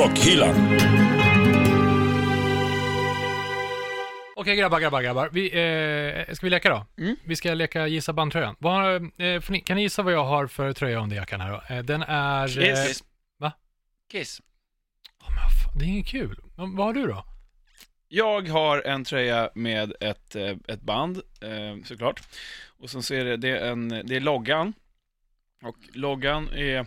Rockhyllan. Okej grabbar, grabbar, grabbar. Vi, eh, ska vi leka då? Mm. Vi ska leka gissa bandtröjan. Vad, har, eh, får ni, kan ni gissa vad jag har för tröja under jackan här då? Eh, den är... Eh, Kiss. va? Kiss. men vad fan, det är inget kul. Men Vad har du då? Jag har en tröja med ett, eh, ett band, eh, såklart. Och sen så är det, det, är en, det är loggan. Och loggan är eh,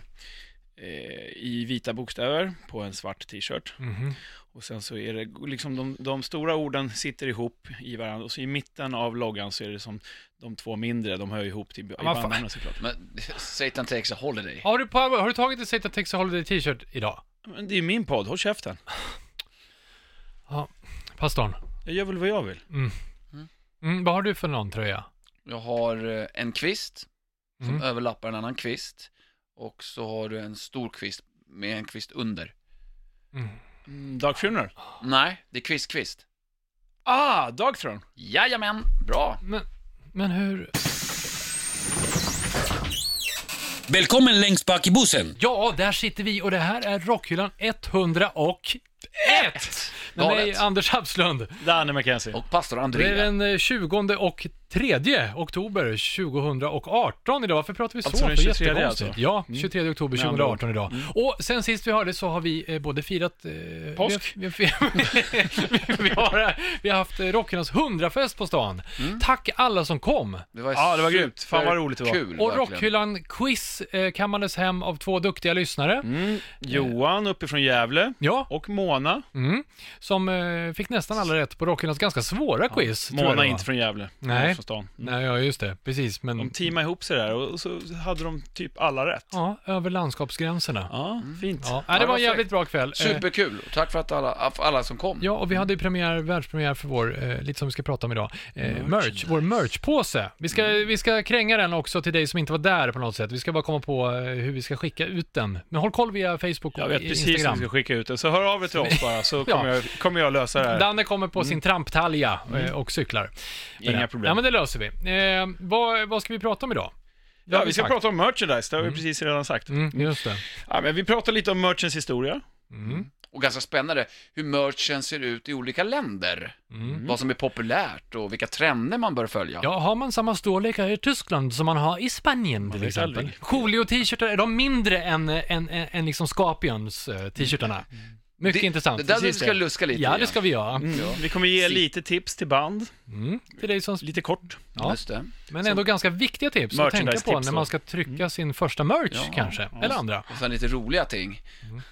i vita bokstäver på en svart t-shirt. Mhm. Och sen så är det liksom de, de stora orden sitter ihop i varandra. Och så i mitten av loggan så är det som de två mindre, de hör ihop till i såklart. Men Satan takes a holiday. Har du, på, har du tagit ett Satan Texas Holiday t-shirt idag? Men det är min podd, håll käften. Pastorn? Jag gör väl vad jag vill. Mm, vad har du för någon tröja? Jag har eh, en kvist som Mm. överlappar en annan kvist. Och så har du en stor kvist med en kvist under. Mm. Mm, Dark Funeral. Nej, det är kvistkvist. Ah, Dogthrone. Jajamän, bra. Men, men hur... Välkommen längst bak i bussen. Ja, där sitter vi och det här är Rockhyllan 101! Med mig. Anders Hapslund. Danne McKenzie. Och pastor Det är Andrea. den eh, 20 och 3 oktober 2018 idag. Varför pratar vi så? Alltså den För 23 jättekonstigt. alltså? Ja, 23 oktober Med andra 2018 idag. Och sen sist vi hörde så har vi eh, både firat... Eh, Påsk. Vi har, vi, har, vi, har, vi har haft eh, Rockynas 100-fest på stan. Tack alla som kom. Det var Ja, det var grymt. Fan vad roligt det var. Kul, Och verkligen. Rockhyllan Quiz eh, kammades hem av två duktiga lyssnare. Mm. Johan uppifrån Gävle Ja, och Mona. mm, som eh, fick nästan alla rätt på Rockhyllans ganska svåra quiz. tror jag Mona är inte från Gävle. Nej. Från stan. Mm. Nej, ja just det. Precis, men... De teamade ihop sig där och så hade de typ alla rätt. Ja, över landskapsgränserna. Ja, fint. Ja, nej, det Ja, var en jävligt bra kväll. Eh, Superkul. Tack för att alla, för alla som kom. Ja, och vi hade ju premiär, världspremiär för vår, eh, lite som vi ska prata om idag, eh, merch, vår merchpåse. Vi ska, vi ska kränga den också till dig som inte var där på något sätt. Vi ska bara komma på eh, hur vi ska skicka ut den. Men håll koll via Facebook och Jag vet precis hur Instagram. vi ska skicka ut det. Så hör av er till oss bara så Ja. kommer, jag, kommer jag lösa det här. Danne kommer på sin tramptalja eh, och cyklar. Inga Ja, problem. Ja, men det löser vi. Eh, vad, vad ska vi prata om idag? Ja, vi ska sagt. prata om merchandise, det har vi precis redan sagt. Mm, just det. Ja, men vi pratar lite om merchens historia. Mm. Och ganska spännande hur merchen ser ut i olika länder. Mm. Vad som är populärt och vilka trender man bör följa. Ja, har man samma storlek här i Tyskland som man har i Spanien till exempel? aldrig. Coolio-t-shirtar, är de mindre än, än, än, än liksom Scorpions eh, t-shirtarna? Mycket det, intressant. Det där vi ska det. luska lite ja, det ska vi göra. Mm. Vi kommer ge Si. lite tips till band, Mm. Till dig som, lite kort. ja, Just det. men ändå ganska viktiga tips att tänka på när man ska trycka sin första merch Ja, kanske, eller andra. Och sen lite roliga ting.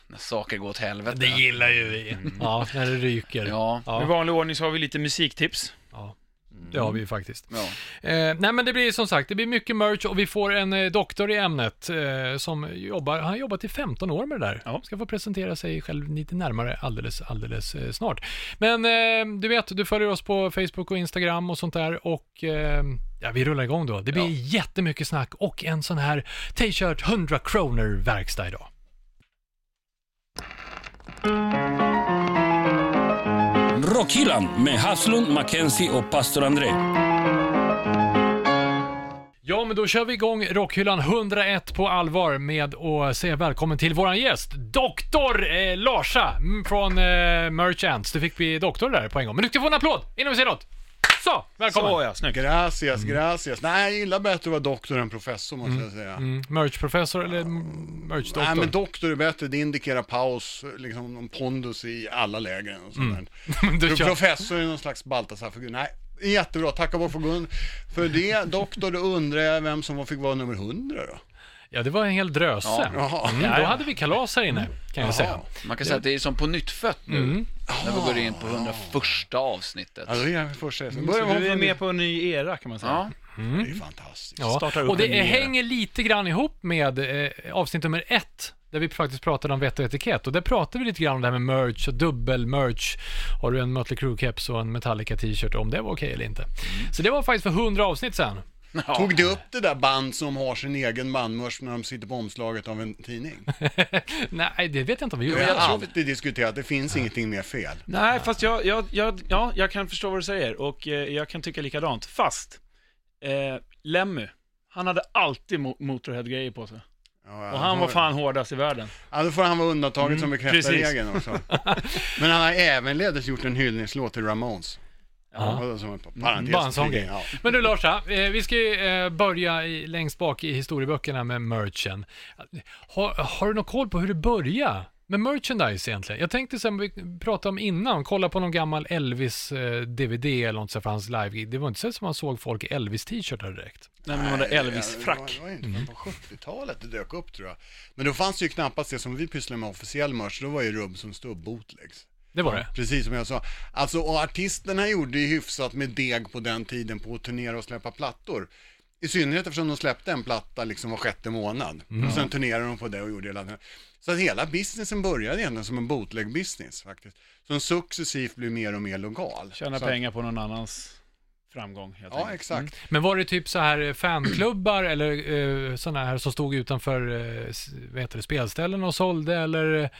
När saker går åt helvete. Det gillar ju vi. Ja, när det ryker. Ja. Ja. I vanlig ordning så har vi lite musiktips. Det har vi ju faktiskt. ja. Eh, nej men det blir som sagt, det blir mycket merch och vi får en eh, doktor i ämnet eh, som jobbar, han har jobbat i 15 år med det där. Ja. Ska få presentera sig själv lite närmare alldeles, alldeles eh, snart. Men eh, du vet, du följer oss på Facebook och Instagram och sånt där och eh, ja, vi rullar igång då. Det blir Ja. jättemycket snack och en sån här t-shirt 100 kronor verkstad idag. Rockhyllan med Haslund, Mackenzie och pastor André. Ja, men då kör vi igång Rockhyllan 101 på allvar med att säga välkommen till våran gäst, Doktor eh, Larsa mm, från eh, Merchants. Du fick bli doktor där på en gång. Men du ska få en applåd innan vi säger något. Så, välkommen! Så ja, snyggt. Gracias, gracias. Nej, jag gillar bättre att vara doktor än professor måste jag säga. Mm, merchprofessor eller mm, merchdoktor? Nej, men doktor är bättre. Det indikerar paus, liksom pondus i alla lägen och sånt där. Kör. Professor är någon slags Baltasar-figur. Nej, jättebra. Tackar vår förbund för det. Doktor, då undrar jag vem som fick vara nummer 100 då? Ja, det var en hel dröse. Jaha. Mm, då hade vi kalas här inne, kan jag säga. Man kan säga att det är som på nyttfött nu. Mm. När vi går in på 101 avsnittet. Ja, det är första. Så Så börjar du är med på en ny era kan man säga. Ja, Det är fantastiskt. Ja. Och det hänger lite grann ihop med eh, avsnitt nummer ett, där vi faktiskt pratade om vett och etikett. Och där pratade vi lite grann om det här med merch och dubbel-merch. Har du en Mötley Crüe-keps och en Metallica t-shirt, om det var okej eller inte. Så det var faktiskt för 100 avsnitt sen. ja. Tog det upp det där band som har sin egen bandmörs när de sitter på omslaget av en tidning? Nej, det vet jag inte om vi Vi gjorde. har jag tror alltid diskuterat, det finns ingenting mer fel. Nej, fast jag, jag, jag, ja, jag kan förstå vad du säger och eh, jag kan tycka likadant. Fast, eh, Lemmy, han hade alltid mo- Motorhead-grejer på sig. Ja, Och han var fan hårdast i världen. Ja, då får han vara undantaget som bekräftar precis. regeln också. Men han har ävenledes gjort en hyllningslåt till Ramones. Ja. Som parentes. Bara en sån grej. Ja. Men du Larsa, eh, vi ska ju eh, börja i, längst bak i historieböckerna med merchen. Har, har du någon koll på hur det började med merchandise egentligen? Jag tänkte som vi pratade om innan, kolla på någon gammal Elvis-DVD eller något så för hans live Det var inte så som man såg folk i Elvis-t-shirtar direkt. Nej, men de hade Elvis-frack. Det var, det var inte förrän på 70-talet det dök upp tror jag. Men då fanns det ju knappast det som vi pysslar med officiell merch, då var ju rubb som stod bootlegs. Det var det. Precis som jag sa. Alltså, och artisterna gjorde ju hyfsat med deg på den tiden på att turnera och släppa plattor. I synnerhet eftersom de släppte en platta liksom var sjätte månad. Och sen turnerade de på det och gjorde hela den. Så att hela businessen började egentligen som en bootleg-business faktiskt. Som successivt blev mer och mer legal. Tjäna Så att- pengar på någon annans framgång helt Ja, enkelt. exakt. Men var det typ så här eh, fanklubbar eller eh, sådana här som stod utanför s- vad heter det, spelställen och sålde eller gick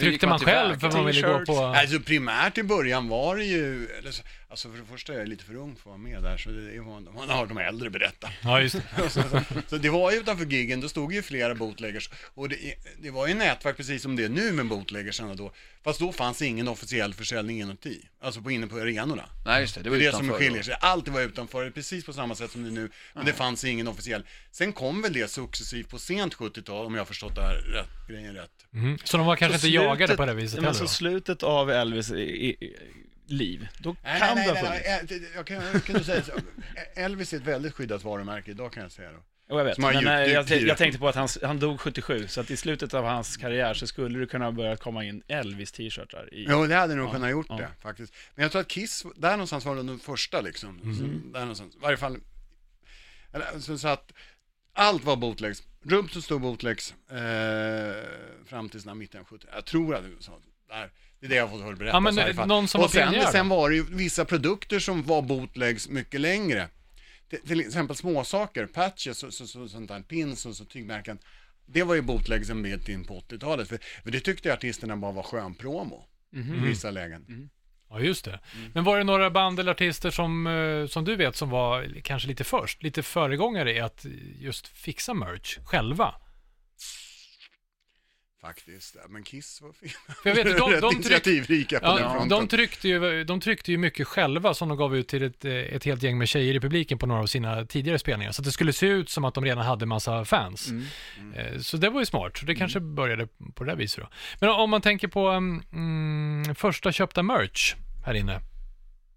tryckte man själv för man ville gå på... Alltså primärt i början var det ju, eller, så- alltså för det första är jag lite för ung för att vara med där, så det är man, man har de äldre berätta. Ja, just det. så, så, så det var ju utanför giggen, då stod ju flera bootleggers. Och det, det var ju nätverk precis som det är nu med bootleggersarna då. Fast då fanns ingen officiell försäljning inuti, alltså på inne på arenorna. Nej, just det. Det Det var är det som skiljer sig. Allt var utanför, precis på samma sätt som det är nu. Men det fanns ingen officiell. Sen kom väl det successivt på sent 70-tal, om jag har förstått det här rätt, grejen rätt. Mhm. Så de var kanske inte Så jagade slutet- på det viset men heller så då? slutet av Elvis i, i, liv, då Nej, kan nej, det nej, ha nej, funnits. nej, jag kan, jag kan säga så. Elvis är ett väldigt skyddat varumärke idag kan jag säga då. Jag vet. Men djupdykt jag, det. jag tänkte på att han, han dog 77, så att i slutet av hans karriär så skulle det kunna börja komma in Elvis-t-shirtar i... Jo, det hade nog Ja, kunnat gjort ja. det faktiskt. Men jag tror att Kiss, där någonstans var de första liksom. Så, där någonstans, i varje fall. Eller, så, så att allt var bootlegs. Så stod bootlegs eh, fram till mitten av 70 Jag tror att det var så. Där. Det är det jag har fått höra berättas Ja, men i alla fall. någon som och sen, pionjär sen var det ju vissa produkter som var bootlegs mycket längre. Till, till exempel småsaker, patches och så, så, sånt där, pins och så tygmärken. Det var ju bootlegs en bit in på 80-talet. För, för det tyckte artisterna bara var skön promo. Mhm. I vissa lägen. Ja, just det. Men var det några band eller artister som, eh, som du vet som var kanske lite först, lite föregångare i att just fixa merch själva? Faktiskt. Men Kiss var fin. För jag vet de, de, initiativrika på den ja, fronten. de, tryckte ju, de tryckte ju mycket själva som de gav ut till ett, ett helt gäng med tjejer i publiken på några av sina tidigare spelningar. Så att det skulle se ut som att de redan hade massa fans. Eh, Så det var ju smart. Det kanske började på det där viset då. Men om man tänker på mm, första köpta merch här inne.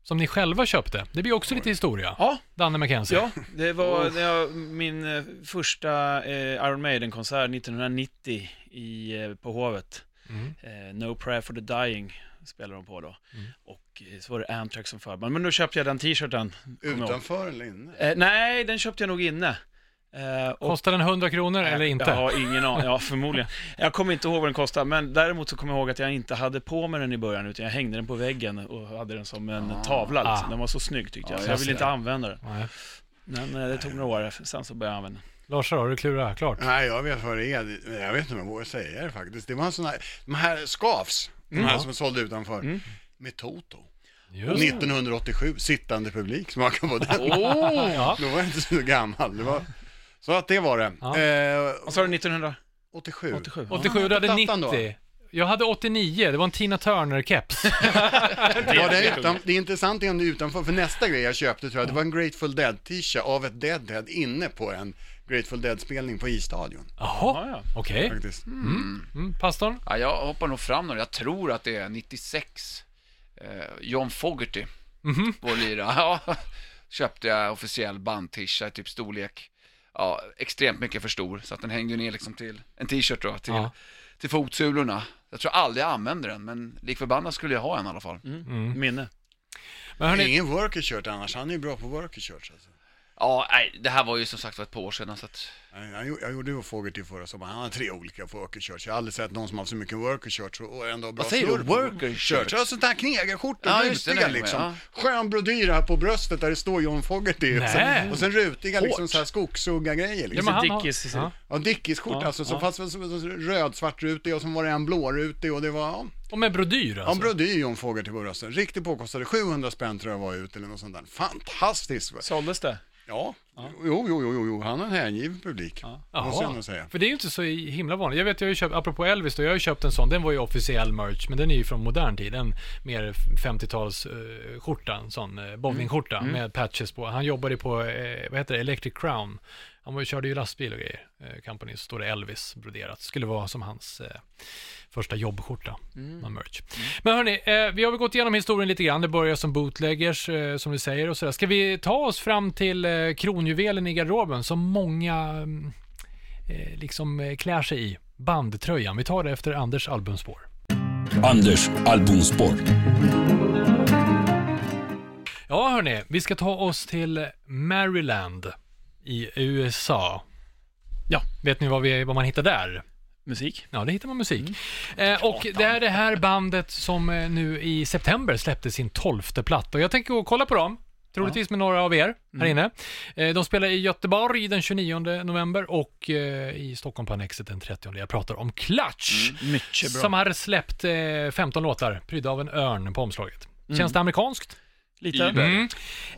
Som ni själva köpte. Det blir också lite historia. Ja, Danne McKenzie. ja, det var, det var min eh, första eh, Iron Maiden-konsert 1990 i, eh, på Hovet. Mm. Eh, no Prayer for the Dying spelade de på då. Mm. Och eh, så var det Amtrak som förband. Men då köpte jag den t-shirten. jag. Utanför eller inne? Eh, nej, den köpte jag nog inne. Eh, och Kostar den 100 kronor eller inte? Jag har ingen aning, ja förmodligen. Jag kommer inte ihåg vad den kostade, men däremot så kommer jag ihåg att jag inte hade på mig den i början, utan jag hängde den på väggen och hade den som en Ah. tavla. Liksom. Ah. Den var så snygg tyckte jag, Ja, så jag jag ville inte använda den. Nej. Men eh, det tog några år, sen så började jag använda den. Lars, har du klurat klart? Nej, jag vet vad det är. Jag vet inte om jag vågar säga det faktiskt. Det var en sån här, de här skavs, de här Ja. som sålde utanför, Mm. med Toto. Just det. 1987, sittande publik, smaka på den. Ja. Då var jag inte så gammal. Det var... Så att det var det. Ja. Eh, Vad sa du, 1987? 87. 87? 87, du hade plattan då? 90. Jag hade 89, det var en Tina Turner-keps. Var det, utan, det är intressant är är utanför, för nästa grej jag köpte tror jag, det var en Grateful Dead-t-shirt av ett Deadhead inne på en Grateful Dead-spelning på I-stadion. Jaha, Ja, ja. okej. Faktiskt. Mm, pastorn? Ja, jag hoppar nog fram nu. Jag tror att det är 96. Eh, John Fogerty, Mhm. vår lira. Ja, köpte jag officiell band-t-shirt, typ storlek. Ja, extremt mycket för stor, så att den hängde ner liksom till en t-shirt då, till, Ja. till fotsulorna. Jag tror aldrig jag använde den, men lik förbannat skulle jag ha en i alla fall. Mm. Minne. Men hörni, Ingen worker shirt annars, han är ju bra på worker shirts alltså. Ja, nej, det här var ju som sagt för ett par år sedan, så att... Jag, jag gjorde ju Fogerty förra sommaren, han har tre olika worker shirts. Jag har aldrig sett någon som har så mycket worker shirts och ändå har bra Vad säger du? Worker shirts? Ja, sånt där knegarskjortor, Ja, rutiga liksom. ja. Skön brodyr här på bröstet där det står John Fogerty. Och Nej. sen, och sen rutiga liksom Hårt. så här skogshugga-grejer ja, liksom. men han Dickies- ja. Ja, Dickies-skjorta Ja, alltså, så ja. fast så, så, så, röd, svart rutig och så var det en blårutig och det var, ja, Och med brodyr ja alltså? brodyr John Fogerty på bröstet. Riktigt påkostade, 700 spänn tror jag var ut eller något sånt där. Fantastiskt! Såldes det? Ja, jo, jo, jo, jo, jo. han har en hängiven publik. Ja. Måste jag säga. För det är ju inte så himla vanligt. Jag vet, jag har ju köpt, apropå Elvis då, jag har ju köpt en sån. Den var ju officiell merch, men den är ju från modern tid. En mer 50-tals eh, skjorta, en sån uh, bowlingskjorta med patches på. Han jobbade på, eh, vad heter det, Electric Crown. Han var, körde ju lastbil och grejer. Eh, company, så står det Elvis broderat. Skulle vara som hans eh, första jobbskjorta med merch. Men hörni, eh, vi har väl gått igenom historien lite grann. Det börjar som bootleggers, eh, som du säger och sådär. Ska vi ta oss fram till eh, kronjuvelen i garderoben som många mm, eh, liksom eh, klär sig i? Bandtröjan. Vi tar det efter Anders albumspår. Anders albumspår. Ja, hörni, vi ska ta oss till Maryland i USA. Ja, vet ni vad, vi, vad man hittar där? Musik. Ja, det hittar man musik. Eh, och det är det här bandet som eh, nu i september släppte sin tolfte platta. Och jag tänker gå och kolla på dem. Troligtvis med några av er här inne. Eh, de spelar i Göteborg den 29 november och eh, i Stockholm på Annexet den 30. Jag pratar om Clutch. Bra. Som har släppt eh, 15 låtar, prydda av en örn på omslaget. Känns det amerikanskt? Lite. Mm.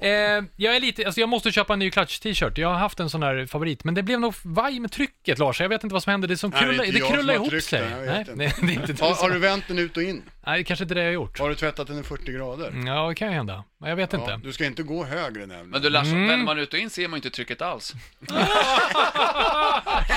Eh, jag är lite, alltså jag måste köpa en ny Clutch-t-shirt. Jag har haft en sån där favorit, men det blev nog vaj med trycket Lars. Jag vet inte vad som hände. Det som Nej, det är krullar, inte det jag krullar som har ihop tryckt sig. den, jag vet Nej, inte. det är inte du Har, som- har du vänt den ut och in? Nej, det kanske inte det jag har gjort. Har du tvättat den i 40 grader? Mm, Ja, det kan ju hända. Men jag vet Ja, inte. du ska inte gå högre nämligen. Men du Lars, Mm. vänder man ut och in ser man ju inte trycket alls.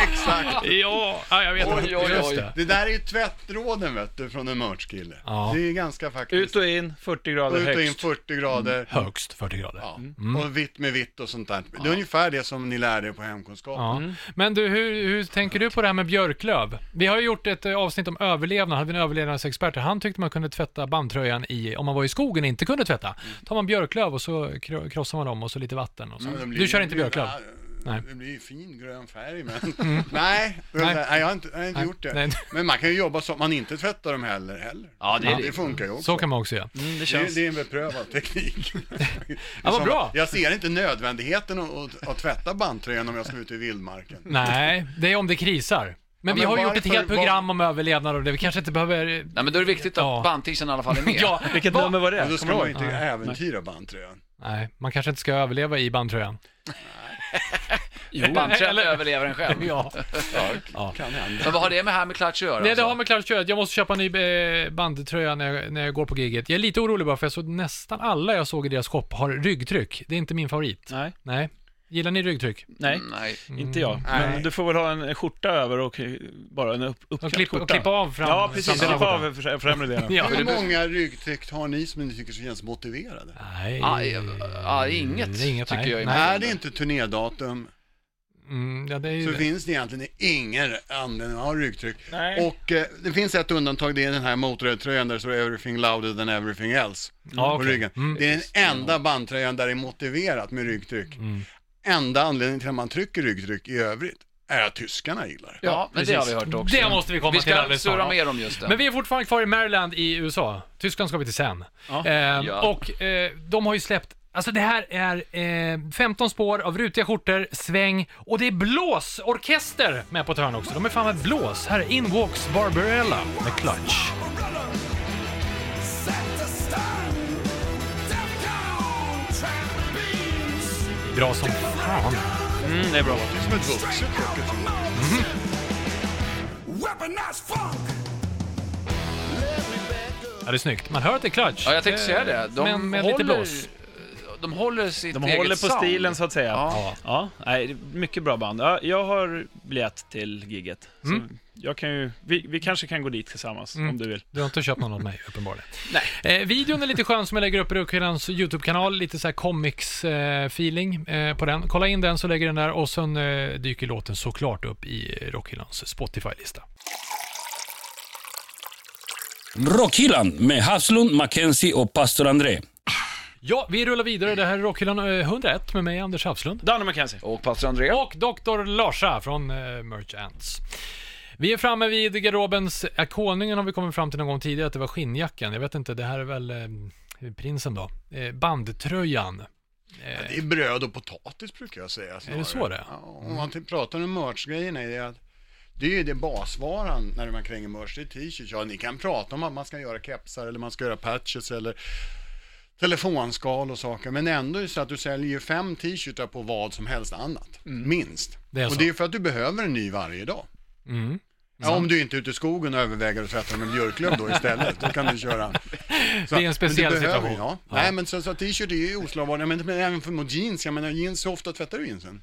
Exakt. Ja, ja, jag vet Oj, inte. oj, Just oj. det. Det där är ju tvättråden vet du, från en merch-kille. Ja. Det är ganska faktiskt. Ut och in, 40 grader ut och in högst. 40 grader. Högst 40 grader. Ja. Mm. Och vitt med vitt och sånt där. Det är ungefär det som ni lärde er på hemkunskap. Ja. Men du, hur, hur tänker du på det här med björklöv? Vi har ju gjort ett eh, avsnitt om överlevnad, hade vi en överlevnadsexpert. Han tyckte man kunde tvätta bandtröjan i, om man var i skogen och inte kunde tvätta. tar man björklöv och så kro- krossar man dem och så lite vatten och så. Det blir- Du kör inte det blir- björklöv? ja, Nej. Det blir ju fin grön färg men... Nej, Nej. nej, jag har inte, jag har inte Nej, gjort det. nej. Men man kan ju jobba så att man inte tvättar dem heller. heller. Ja, det är det det. funkar ju också. Så kan man också göra. Mm, det det, känns... det är en beprövad teknik. Ja, vad bra. Jag ser inte nödvändigheten att, att, att tvätta bandtröjan om jag ska ut i vildmarken. Nej, det är om det krisar. Men Ja, vi men har ju gjort ett varför- helt program om överlevnad och det. Vi kanske inte behöver... Nej men då är det viktigt att Ja. bandtischen i alla fall är med. Ja, Vilket va- nummer var det? Men då ska Kommer man du ju ihåg? inte Nej. äventyra bandtröjan. Nej, man kanske inte ska överleva i bandtröjan. Bandtröjan Eller- överlever en själv. Ja. Ja, kan hända. Men vad har det med här med Clutch att göra? Nej, det alltså? har med klart att Jag måste köpa en ny eh, bandtröja när jag, när jag går på giget. Jag är lite orolig bara för jag såg nästan alla jag såg i deras shop har ryggtryck. Det är inte min favorit. Nej, Nej. Gillar ni ryggtryck? nej. Mm, Nej. Inte jag. Nej. Men du får väl ha en skjorta över och bara en upp, Och uppknäppt klippa, och skjorta. klippa av fram. Ja, precis. Klippa av för- främre delen. Ja. Hur många ryggtryck har ni som ni tycker känns motiverade? Nej. Ah, ah, inget, Det är inget, tycker nej. jag är. Är det inte turnédatum Mm, ja, det är ju så det. finns det egentligen ingen anledning att ha ryggtryck. Nej. Och eh, det finns ett undantag, det är den här Motörhead-tröjan där det står “Everything louder than everything else” Ja, på okej. ryggen. Mm. Det är den enda bandtröjan där det är motiverat med ryggtryck. Enda anledningen till att man trycker ryggtryck i övrigt är att tyskarna gillar det. Ja, men det har vi hört också. Det måste vi komma vi till ska alldeles surra snart. mer om just det. Men vi är fortfarande kvar i Maryland i USA. Tyskland ska vi till sen. Ja. Eh, Ja. Och eh, de har ju släppt Alltså det här är eh, 15 spår av rutiga skjortor, sväng och det är blåsorkester med på ett hörn också. De är fan med blås. Här är In Walks Barbarella med Clutch. Bra som fan. Mm, det är bra. Det är som ett vuxet Rocket Roll. Ja, det är snyggt. Man hör att det är Clutch. Ja, jag tänkte säga det. De Men med håller, lite blås. De håller sitt De eget håller på sound. stilen så att säga. Ja. Ja, nej, det är mycket bra band. Ja, jag har biljett till giget. Så Mm. Jag kan ju, vi, vi kanske kan gå dit tillsammans Mm. om du vill. Du har inte köpt någon åt mig, uppenbarligen. Nej. Eh, videon är lite skön som jag lägger upp i Rockhyllans YouTube-kanal. Lite så här comics-feeling eh, på den. Kolla in den så lägger den där och sen eh, dyker låten såklart upp i Rockhyllans Spotify-lista. Rockhyllan med Haslund, Mackenzie och pastor André. Ja, vi rullar vidare. Det här är Rockhyllan eh, 101 med mig, Anders Hafslund. Danne McKenzie. Och pastor André. Och Dr. Larsa från eh, Merchants. Vi är framme vid garderobens... Äh, konungen har vi kommit fram till någon gång tidigare att det var skinnjackan. Jag vet inte, det här är väl eh, prinsen då. Eh, bandtröjan. Eh, Det är bröd och potatis brukar jag säga. Är det så det är? Ja, om man till- pratar om merch-grejerna är det att det är ju det basvaran när man kränger merch, det är t-shirts. Ja, ni kan prata om att man ska göra kepsar eller man ska göra patches eller telefonskal och saker. Men ändå är det så att du säljer ju fem t-shirtar på vad som helst annat. Minst. Det är och så. det är för att du behöver en ny varje dag. Mm. Ja, om du inte är ute i skogen och överväger att tvätta med björklöv då istället, då kan du köra. Så, Det är en speciell behöver, situation. Ja. Ja. Nej, men så, så t-shirt är ju oslagvaror, men, men även för mot jeans, jag menar jeans, hur ofta tvättar du jeansen?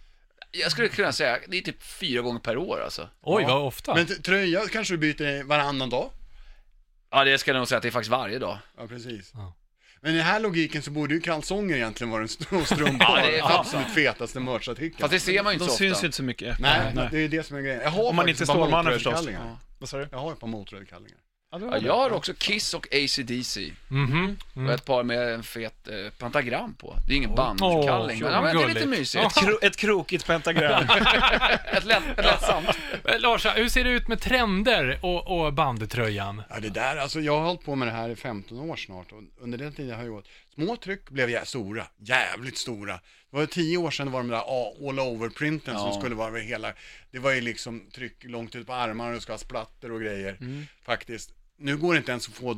Jag skulle kunna säga, det är typ fyra gånger per år alltså. Oj, Ja. vad ofta. Men tröja kanske du byter varannan dag? Ja, det ska jag nog säga att det är faktiskt varje dag. Ja, precis. Ja. Men i den här logiken så borde ju kalsonger egentligen vara den st- och strumpor Ja, det är- den absolut fetaste merchartikeln. Fast det ser man ju inte De så syns ofta. ju inte så mycket. Nej, Nej. det är det som är grejen. Jag har Om man faktiskt inte är ett par Stålmannen förstås. Vad sa du? Jag har ett par Motörhead-kallingar. Ja, jag har också Kiss och AC/DC Mhm. och ett par med en fet eh, pentagram på. Det är ingen bandkalling, men, ja, men det är lite gulligt. mysigt. Ett, kro ett krokigt pentagram. Ett, lätt, ett lättsamt. Eh, Lars, hur ser det ut med trender och, och bandtröjan? Ja, det där, alltså jag har hållit på med det här i 15 år snart och under den tiden har jag gjort små tryck blev jä- stora, jävligt stora. Det var ju 10 år sedan det var de där all over-printen som Ja. skulle vara över hela, det var ju liksom tryck långt ut på armarna och det ska ha splatter och grejer, faktiskt. Nu går det inte ens att få eh,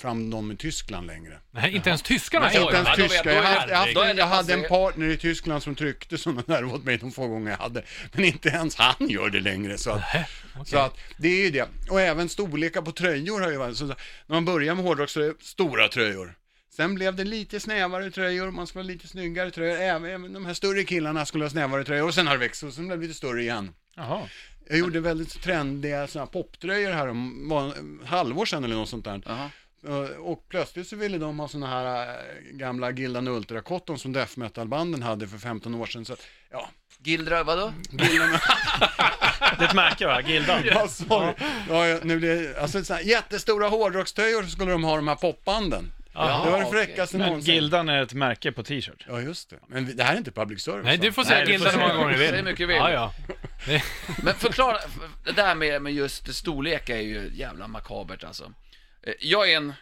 fram dem i Tyskland längre. Nej, inte ens tyskarna Nej, inte ens tyska. Jag, hade- jag, hade- jag hade en partner i Tyskland som tryckte sådana där åt mig de få gånger jag hade. Men inte ens han gör det längre. Så att, så att det är ju det. Och även storlekar på tröjor har ju varit så. När man börjar med hårdrock så är det stora tröjor. Sen blev det lite snävare tröjor, man skulle ha lite snyggare tröjor. Även, även de här större killarna skulle ha snävare tröjor. Och sen har det växt och sen blev det lite större igen. Jaha. Jag gjorde väldigt trendiga såna här poptröjor här om var en halvår sedan eller något sånt där. Jaha. Eh, Och plötsligt så ville de ha såna här eh, gamla Gildan Ultra Cotton som death metal-banden hade för 15 år sedan. Så att, ja, Gildra, vadå? Det är ett märke va? Gildan? ja, sorry. Ja, nu blir det, alltså så här, jättestora hårdrockströjor så skulle de ha de här popbanden. Jaha, det var det fräckaste Men någonsin. Gildan är ett märke på t-shirt. Ja, just det. Men det här är inte public service. Nej, du får säga Gildan hur många gånger du vill. Säg mycket vill. Ja, ja. Men förklara, det där med, med just storlek är ju jävla makabert alltså. Eh, Jag är en,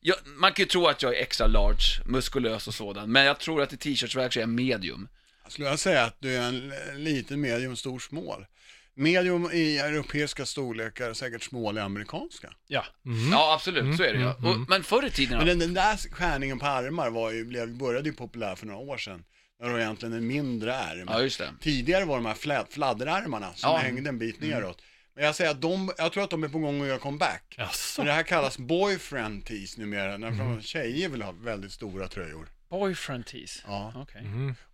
jag, man kan ju tro att jag är extra large, muskulös och sådan, men jag tror att i t-shirtsväg så är jag medium. Skulle jag säga att du är en liten medium, stor smål. Medium i europeiska storlekar, säkert small i amerikanska. Ja. Ja, absolut, så är det ju. Och, men förr i tiden, Men den, den där skärningen på armar var ju, blev, började ju populär för några år sedan. När det var egentligen en mindre ärm. ja just det. Tidigare var de här fla- fladderärmarna som Ja. hängde en bit neråt. Men jag säger att de, jag tror att de är på gång att göra comeback. Jaså? Men det här kallas boyfriend tees numera, när mm. tjejer vill ha väldigt stora tröjor. Boyfriend tees. Ja. Okej.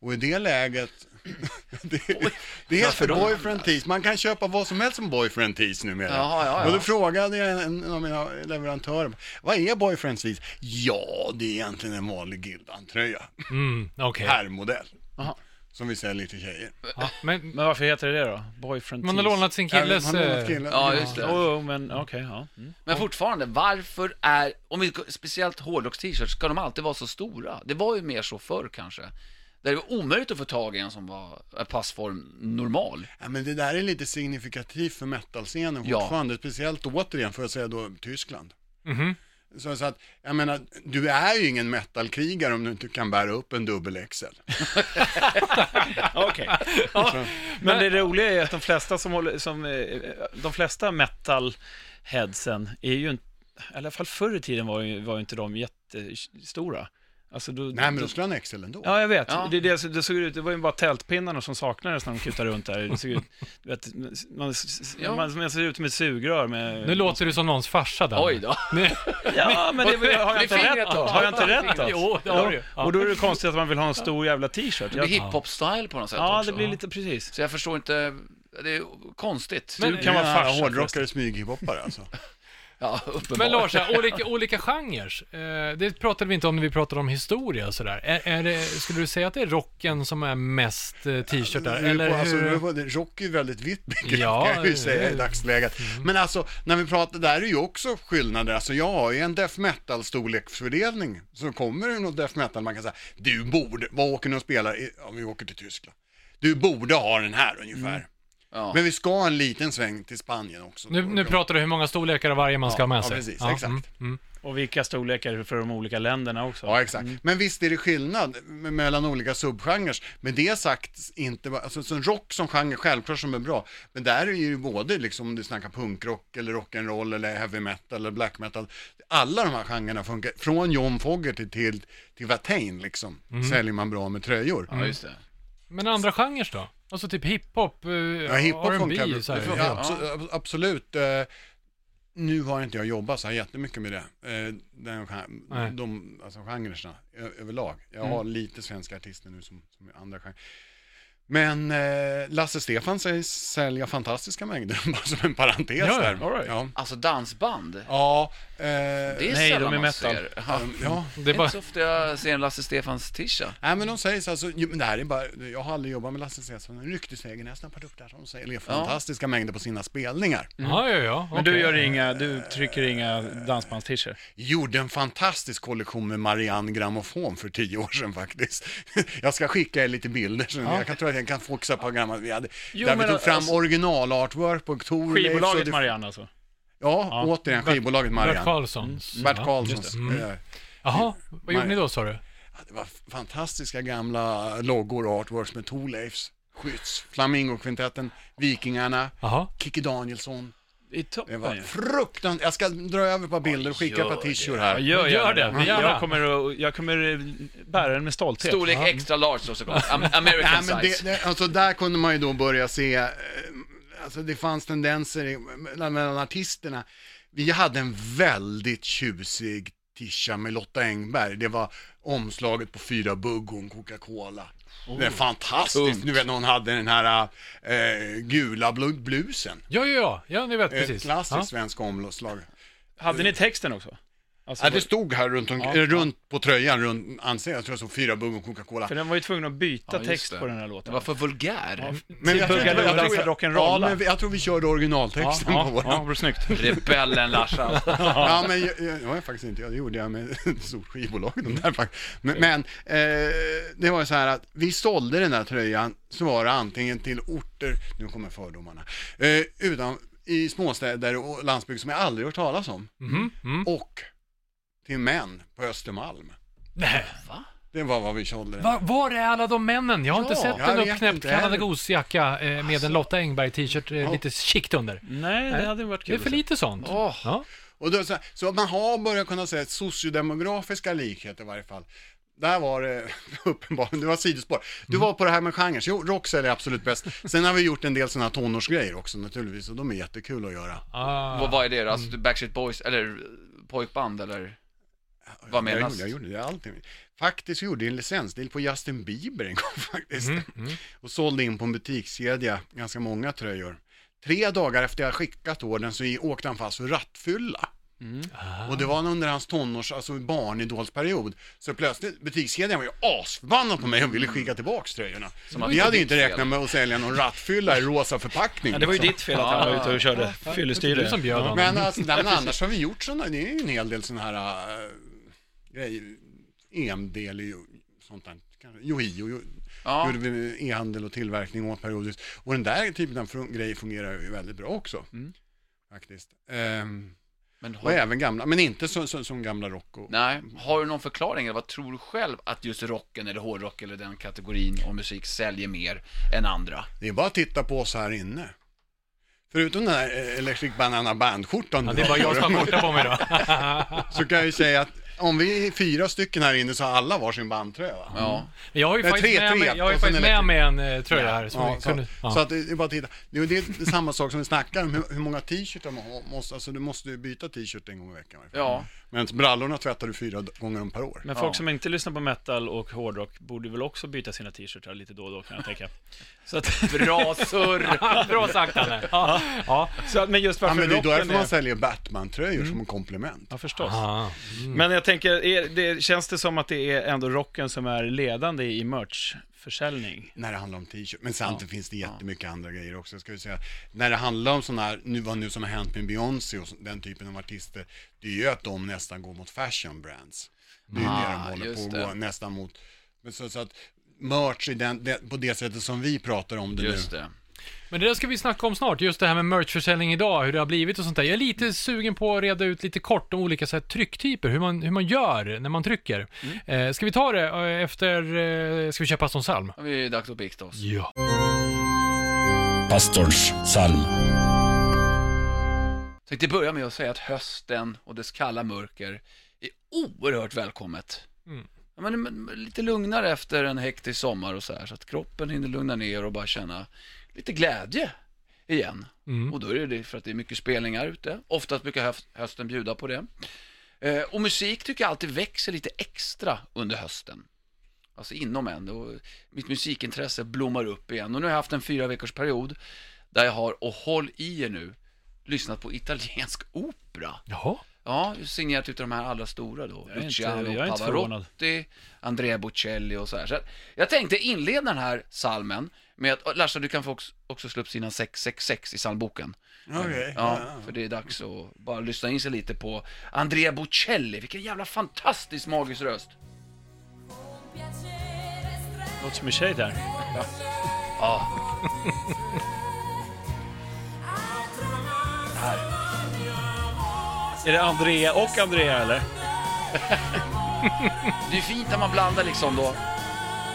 Och i det läget, det, det Varför heter då? boyfriend tees. Man kan köpa vad som helst som boyfriend tees numera. Jaha, ja, ja. Och då frågade jag en av mina leverantörer, vad är boyfriend tees? Ja, det är egentligen en vanlig Gildan-tröja. Mm, okej. Herrmodell. Aha. Som vi säljer till tjejer. Ja, men Men varför heter det det då? Boyfriend man har lånat sin killes... Han har lånat eh, killen- Ja, just det. Jo, jo, men okej, ja. Mm. Men fortfarande, varför är, om vi, speciellt hårdrocks-t-shirts, ska de alltid vara så stora? Det var ju mer så förr kanske. Där det var omöjligt att få tag i en som var passform normal. Ja, men det där är lite signifikativt för metalscenen Ja. fortfarande. Speciellt återigen, får jag säga då, Tyskland. mhm. Så, så att, jag menar, du är ju ingen metalkrigare om du inte kan bära upp en dubbel XL. Okej. Men det roliga är att de flesta som håller, som, eh, de flesta metal-headsen är ju inte, i alla fall förr i tiden var ju, var ju inte de jättestora. Alltså då, Nej, men då skulle han XL ändå. Ja, jag vet. Ja. Det, det, det, såg ut, det var ju bara tältpinnarna som saknades när de kutade runt där. Det såg ut, vet, man, Ja. man, man ser ut som ett sugrör med... Nu låter du som någons farsa där. Oj då. Ja, men det, har jag inte rätt då? Har jag inte rätt då? Jo, det har du ju. Ja. Och då är det konstigt att man vill ha en stor jävla t-shirt. Det blir hiphop-style på något sätt ja, också. det blir lite precis. Så jag förstår inte, det är konstigt. Men- Du kan vara farsa. hårdrockare, förresten. smyghiphoppare alltså. ja. Men Lars, här, olika, olika genrer. Eh, det pratade vi inte om när vi pratade om historia och sådär. Är, är det, skulle du säga att det är rocken som är mest eh, t-shirtar? Eller på, alltså, hur? rock är ju väldigt vitt begrepp Ja, kan jag ju säga i dagsläget. Men alltså, när vi pratar, där är ju också skillnader. Alltså jag har ju en death metal storleksfördelning. Så kommer det något death metal, man kan säga, du borde, vad åker ni och spelar? Ja, vi åker till Tyskland. Du borde ha den här ungefär. Ja. Men vi ska ha en liten sväng till Spanien också. Nu, nu pratar du hur många storlekar av varje man ska ha med ja, sig. precis, exakt. Mm, mm. Och vilka storlekar för de olika länderna också. Ja, exakt. Men visst är det skillnad me- mellan olika subgenrer. Men det sagt, inte bara, alltså så rock som genre, självklart som är bra. Men där är ju både liksom, om du snackar punkrock eller rock'n'roll eller heavy metal eller black metal. Alla de här genrerna funkar, från John Fogerty till, till Watain liksom, säljer man bra med tröjor. Ja, just det. Men andra genrer då? Alltså typ hiphop, uh, Ja, hiphop R&B, så här. bra. Ja, abso- absolut. Eh, nu har inte jag jobbat så här jättemycket med det. Eh, den, Nej. de, alltså genrerna överlag. Jag har lite svenska artister nu som, som andra genrer. Men eh, Lasse Stefan sägs sälja fantastiska mängder, bara som en parentes Ja, ja, där. right. Ja, Alltså dansband, ja, eh, det är Nej, sällan de är man metal. ser. Ja. ja. Det Det är är bara... inte så ofta jag ser en Lasse Stefans tisha. Nej men de säger så alltså, men det här är bara, jag har aldrig jobbat med Lasse Stefan, en ryktesvägen nästan produkter som säljer fantastiska mängder på sina spelningar. Ja, ja, ja. Men du okej. gör inga, du trycker inga dansbands-t-shirts? gjorde en fantastisk kollektion med Marianne Grammofon för tio år sedan faktiskt. Jag ska skicka er lite bilder sen. Jag kan tro att jag kan foxa på gamla, vi hade, Jo, där vi tog fram alltså- original-artwork på och Skivbolaget det- Marianne alltså? Ja, återigen skivbolaget Bert Marianne. Karlssons. Bert Ja. Karlssons. Mm. eh, Jaha, vad gjorde Mar- ni då sa du? ja, Det var fantastiska gamla loggor och artworks med Thorleifs, Skytts, Flamingokvintetten, Vikingarna, Jaha. Kikki Danielsson. I toppen Det var fruktansvärt. Jag ska dra över ett par bilder och skicka ett par t-shirt Ja, här. gör, Gör det, det. gärna. Jag kommer, att- jag kommer bära den med stolthet. Storlek extra large då såklart. Am- American Nej, men size. det, det, alltså där kunde man ju då börja se, eh, alltså det fanns tendenser mellan, artisterna. Vi hade en väldigt tjusig tisha med Lotta Engberg. Det var omslaget på fyra bugg och en Coca-Cola. Det är fantastiskt. tungt. Du vet när hon hade den här eh, gula blu- blusen. Ja, ja, ja. Ja, ni vet Ett precis. klassiskt Ja. svenskt omslag. Hade ni texten också? Alltså, Ja, det stod här runt, om, Ja, eh, runt på tröjan, runt ansiktet. Jag tror det stod fyra bugg och Coca-Cola. För den var ju tvungen att byta Ja, text det. på den här Det låten. var för vulgär. Men Till jag jag och tror- dansar Ja, men vi- jag tror vi körde originaltexten Ja, på våran. ja, det var snyggt. Rebellen Larsa. Ja, men jag, jag, jag faktiskt inte, ja, det gjorde jag med stort skivbolag. De där, faktiskt. men men eh, det var ju så här att vi sålde den där tröjan, så var det antingen till orter, nu kommer fördomarna, eh, utan i småstäder och landsbygd som jag aldrig hört talas om. Mhm, mm. Och till män på Östermalm. Nej. Va? Det var vad vi sålde den. Var, är alla de männen? Jag har inte sett jag en vet uppknäppt inte heller. Canada Goose-jacka eh, med en Lotta Engberg-t-shirt eh, lite chikt under. Nej, det hade varit Det kul är för att se. lite sånt. Åh. Ja. Och då, så, så man har börjat kunna säga sociodemografiska likheter i varje fall. Där var det uppenbarligen, det var sidospår. Du var på det här med genrer, jo, rock säljer absolut bäst. Sen har vi gjort en del sådana tonårsgrejer också naturligtvis, och de är jättekul att göra. Ah. Vad, vad är det då? Alltså Backstreet Boys, eller pojkband eller? Vad Jag menas? gjorde, jag gjorde det allting. Faktiskt gjorde jag en licensdeal på Justin Bieber en gång faktiskt. Och sålde in på en butikskedja ganska många tröjor. Tre dagar efter jag skickat ordern så åkte han fast för rattfylla. Och det var under hans tonårs, alltså barnidolsperiod. Så plötsligt, butikskedjan var ju asförbannad på mig och ville skicka tillbaks tröjorna. Vi hade ju inte räknat fel. med att sälja någon rattfylla i rosa förpackning. Ja, det var ju liksom. ditt fel att han var ute och körde fyllestyre. Men alltså, men annars har vi gjort sådana, det är ju en hel del sådana här äh, grejer, EM-del i sånt där. Yohio jo, Ja. gjorde vi e-handel och tillverkning åt periodiskt. Och den där typen av fun- grej fungerar ju väldigt bra också. Mm. Faktiskt. Ehm, Men och har, även gamla, men inte så, så, som gamla rock och... nej, har du någon förklaring? Eller vad tror du själv att just rocken eller hårdrock eller den kategorin av musik säljer mer än andra? Det är bara att titta på oss här inne. Förutom den här eh, Electric Banana Band-skjortan Ja, det är bara jag som har skjorta på mig då. så kan jag ju säga att om vi är fyra stycken här inne så har alla varsin bandtröja va? Ja. Jag har ju Nej, faktiskt tre, med, mig, tre, jag har ju faktiskt med mig en eh, tröja här. Som Ja, vi så, kunde, ja. så att det är bara att titta. Det är, det är samma sak som vi snackar om, hur, hur många t-shirtar man måste, alltså du måste byta t-shirt en gång i veckan. Ja. Men brallorna tvättar du fyra gånger om per år. Men folk som inte lyssnar på metal och hårdrock borde väl också byta sina t-shirtar lite då och då kan jag tänka. Så att, Bra surr! Bra sagt Danne. Ja. Ja. så att, men just Ja, varför men det är därför man är... säljer Batman-tröjor som en komplement. Ja, förstås. Ah. Men jag tänker, är, det, känns det som att det är ändå rocken som är ledande i merchförsäljning? När det handlar om t-shirt. Men samtidigt finns det jättemycket andra grejer också. Ska vi säga. När det handlar om sådana här, nu vad nu som har hänt med Beyoncé och den typen av artister, det är ju att de nästan går mot fashion brands. Det är ju det de Ah, håller just på att gå nästan mot. Men så, så att merch den, det, på det sättet som vi pratar om det Just nu. det. Men det där ska vi snacka om snart, just det här med merchförsäljning idag, hur det har blivit och sånt där. Jag är lite sugen på att reda ut lite kort om olika så här, trycktyper, hur man, hur man gör när man trycker. Eh, ska vi ta det eh, efter, eh, ska vi köpa pastorns psalm? Det är dags att bikta oss. Ja. Pastorns psalm. Jag tänkte börja med att säga att hösten och dess kalla mörker är oerhört välkommet. Mm. Ja, men, men, lite lugnare efter en hektisk sommar och så här, så att kroppen hinner lugna ner och bara känna lite glädje igen. Mm. Och då är det för att det är mycket spelningar ute. Oftast brukar hösten bjuda på det. Eh, och musik tycker jag alltid växer lite extra under hösten. Alltså inom en. Och mitt musikintresse blommar upp igen. Och nu har jag haft en fyra veckors period där jag har, och håll i er nu, lyssnat på italiensk opera. Jaha. Ja, signerat utav de här allra stora då. Jag Luciano inte. Pavarotti, Andrea Bocelli och så här. Så jag tänkte inleda den här salmen med att, Larsa du kan få också, också slå upp sidan 666 i psalmboken. Okej. Ja, för det är dags att bara lyssna in sig lite på Andrea Bocelli. Vilken jävla fantastisk magisk röst. Låter som en tjej där. Ja. här. Är det Andrea och Andrea eller? Det är fint när man blandar liksom då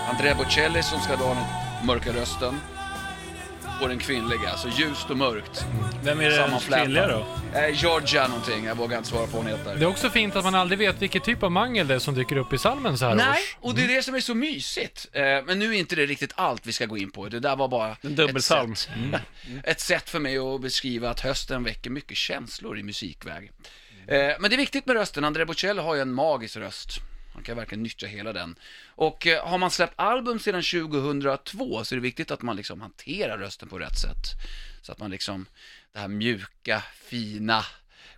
Andrea Bocelli som ska då ha mörka rösten och den kvinnliga, så ljust och mörkt. Vem är det Sammanflätad. kvinnliga då? Eh, Georgia någonting, jag vågar inte svara på vad hon heter. Det är också fint att man aldrig vet vilket typ av mangel det är som dyker upp i salmen så här Nej, års. och det är det som är så mysigt. Eh, men nu är inte det riktigt allt vi ska gå in på. Det där var bara En dubbelsalm. Ett, sätt, ett sätt för mig att beskriva att hösten väcker mycket känslor i musikväg. Eh, men det är viktigt med rösten. Andrea Bocelli har ju en magisk röst. Man kan verkligen nyttja hela den. Och eh, har man släppt album sedan 2002 så är det viktigt att man liksom hanterar rösten på rätt sätt. Så att man liksom, det här mjuka, fina,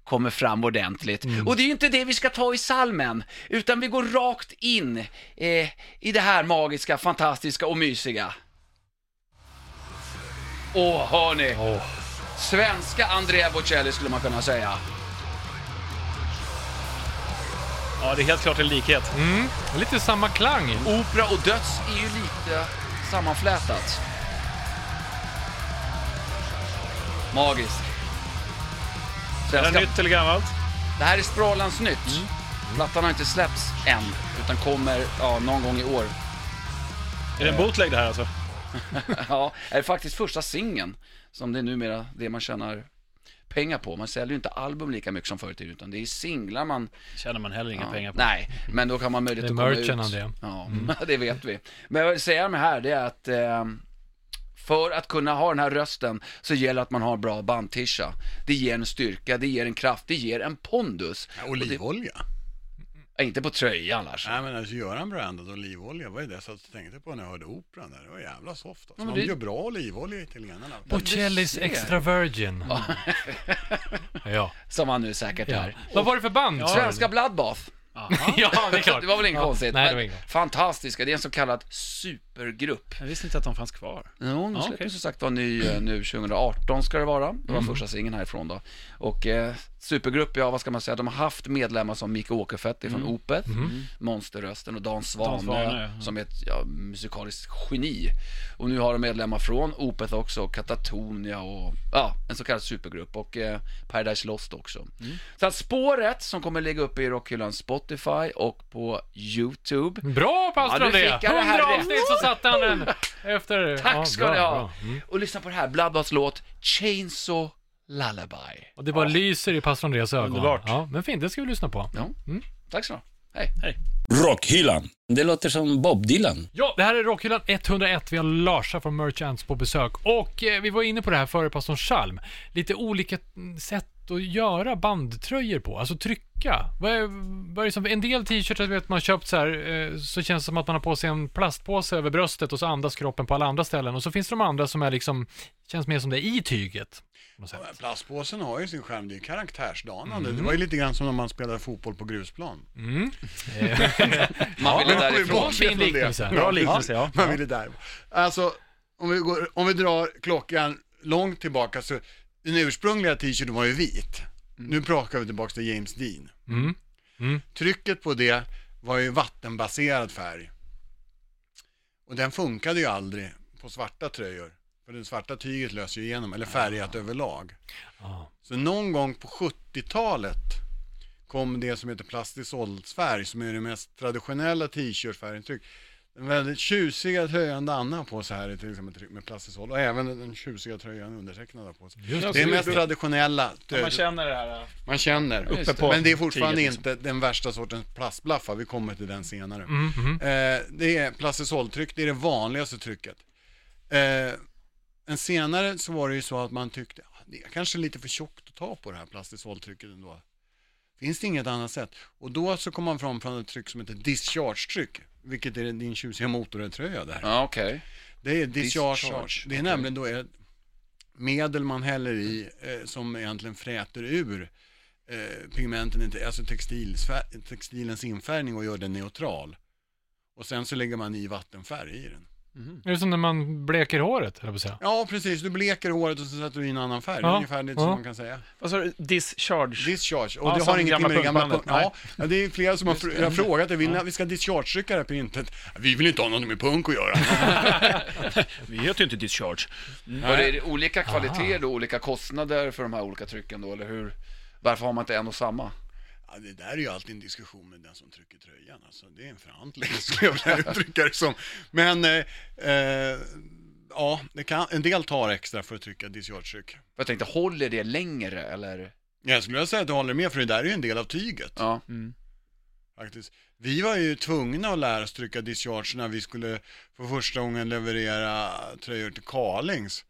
kommer fram ordentligt. Och det är ju inte det vi ska ta i salmen, utan vi går rakt in eh, i det här magiska, fantastiska och mysiga. Åh, hörni! Åh. Svenska Andrea Bocelli skulle man kunna säga. Ja, det är helt klart en likhet. Mm. Lite samma klang. Opera och döds är ju lite sammanflätat. Magiskt. Är det Svenska, nytt eller gammalt? det här är Språlans nytt. Plattan har inte släppts än, utan kommer ja, någon gång i år. Är det en bootleg det här alltså? Ja, det är faktiskt första singeln som det är numera det man tjänar pengar på. Man säljer ju inte album lika mycket som förr i tiden, utan det är singlar man tjänar man heller inga Ja, pengar på. Nej, men då kan man möjlighet Det att är komma merchen ut. det. Ja, det vet vi. Men jag vill säga med här, det är att eh, för att kunna ha den här rösten så gäller det att man har bra bandtisha. Det ger en styrka, det ger en kraft, det ger en pondus. Ja, Olivolja? Ja, Inte på tröjan Lars. Nej men alltså Göran brandad olivolja, vad är det jag satt och tänkte på när jag hörde operan där? Det var jävla soft alltså. men De det- gör bra olivolja italienarna. Bocellis. Extra Virgin. ja. Som han nu säkert ja. är. Vad var det för band? Svenska Bloodbath. ja, det är klart. Det var väl inget Ja. konstigt. Nej, det var inget. Fantastiska, det är en så kallad supergrupp. Jag visste inte att de fanns kvar. Jo, de Ja, släpper okej. Mm. som sagt var ny eh, nu 2018 ska det vara. Det var första singeln härifrån då. Och eh, supergrupp, ja vad ska man säga, de har haft medlemmar som Micke Åkerfeldt från Opeth, Monsterrösten och Dan Mm. Ja. som är ett ja, musikaliskt geni. Och nu har de medlemmar från Opeth också, Katatonia och ja, en så kallad supergrupp och eh, Paradise Lost också. Mm. Så att spåret som kommer ligga uppe i Rockhyllans Spotify och på YouTube Bra pastor Ja, det här 100 rätt. avsnitt så satte han den efter... Tack ja, ska bra, ni ha! Mm. Och lyssna på det här, Bloodbaths låt Chainsaw Lullaby. Och det bara lyser i pastor Andreas ögon. Underbart. Ja, men fint, det ska vi lyssna på. Ja. Tack så Hej. Hej. Rockhyllan. Det låter som Bob Dylan. Ja, det här är Rockhyllan 101. Vi har Larsa från Merchants på besök. Och eh, vi var inne på det här före pastorn Chalm. Lite olika mm, sätt att göra bandtröjor på, alltså trycka. Vad är, vad är det som, en del t-shirtar vet man har köpt så här, eh, så känns det som att man har på sig en plastpåse över bröstet och så andas kroppen på alla andra ställen. Och så finns det de andra som är liksom, känns mer som det är i tyget. På något sätt. Ja, Plastpåsen har ju sin skärm, det är karaktärsdanande. Mm. Det var ju lite grann som när man spelade fotboll på grusplan. Mm. Man ville men därifrån. Fin liknelse. Bra liknelse, ja. Man ville där. Alltså, om vi, går, om vi drar klockan långt tillbaka så den ursprungliga t-shirten var ju vit. Nu plockar vi tillbaka till James Dean. Mm. Mm. Trycket på det var ju vattenbaserad färg. Och den funkade ju aldrig på svarta tröjor. För det svarta tyget löser ju igenom, eller färgat överlag. Ja. Så någon gång på 70-talet kom det som heter plastisolsfärg som är det mest traditionella t-shirtfärgintryck. Den väldigt tjusiga tröjan Danna har på sig här är till exempel med plastisol och även den tjusiga tröjan undertecknad har på sig. Just Det är det. mest traditionella, Ja, man känner det här. man känner. Uppe på Men det är fortfarande tyget, liksom. inte den värsta sortens plastblaffa, vi kommer till den senare. Mm, mm. Eh, det är plastisoltryck, det är det vanligaste trycket. Eh, en senare så var det ju så att man tyckte, ah, det är kanske lite för tjockt att ta på det här plastisoltrycket ändå. Finns det inget annat sätt? Och då så kom man fram från ett tryck som heter discharge-tryck, vilket är din tjusiga motortröja där. Ja, okej. Det är discharge, Discharge, det är okej. nämligen då ett medel man häller i eh, som egentligen fräter ur eh, pigmenten, inte- alltså textilens infärgning och gör den neutral. Och sen så lägger man i vattenfärg i den. Är det som när man bleker håret, jag att säga? Ja, precis. Du bleker håret och så sätter du i en annan färg. Ja, Ungefär det ja. som man kan säga. Vad sa du? Discharge? Discharge. Och Ja, det har ingenting med det gamla punkbandet. punk. Ja, det är flera som har fr- har frågat det. Vill ni att vi ska discharge-trycka det här printet? Vi vill inte ha något med punk att göra. Vi heter ju inte Discharge. Och det är olika kvaliteter och olika kostnader för de här olika trycken då, eller hur? Varför har man inte en och samma? Ja, det där är ju alltid en diskussion med den som trycker tröjan. Alltså, det är en förhandling, skulle jag vilja uttrycka det som. Men, eh, eh, ja, det kan, en del tar extra för att trycka discharge-tryck. Jag tänkte, håller det längre eller? Jag skulle vilja säga att du håller med, för det där är ju en del av tyget. Ja. Faktiskt. Vi var ju tvungna att lära oss trycka discharge när vi skulle för första gången leverera tröjor till Carlings.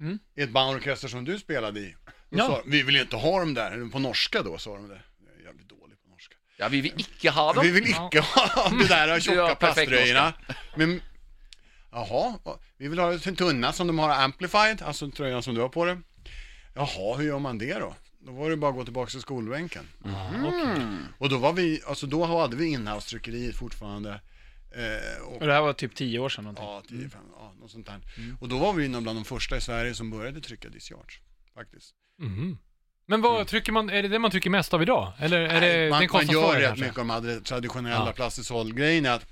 Mm. I ett bandorkester som du spelade i. Ja. sa, vi vill inte ha dem där, på norska då sa de det. Jag är jävligt dålig på norska. Ja, vi vill icke ha dem. Vi vill icke ha det där tjocka Ja, plasttröjorna. Men, jaha, vi vill ha det tunna som de har amplified, alltså tröjan som du har på dig. Jaha, hur gör man det då? Då var det bara att gå tillbaka till skolbänken. Mm. Och då var vi, alltså då hade vi inhouse-tryckeriet fortfarande. Eh, och, Och det här var typ tio år sedan någonting. ja, 10, 5, ja, något sånt där. Och då var vi nog bland de första i Sverige som började trycka discharge. Faktiskt. Mhm. Men vad trycker man, är det det man trycker mest av idag? Eller är det, är man, man kostnadsfråga gör rätt kanske? mycket av de här traditionella Ja. är att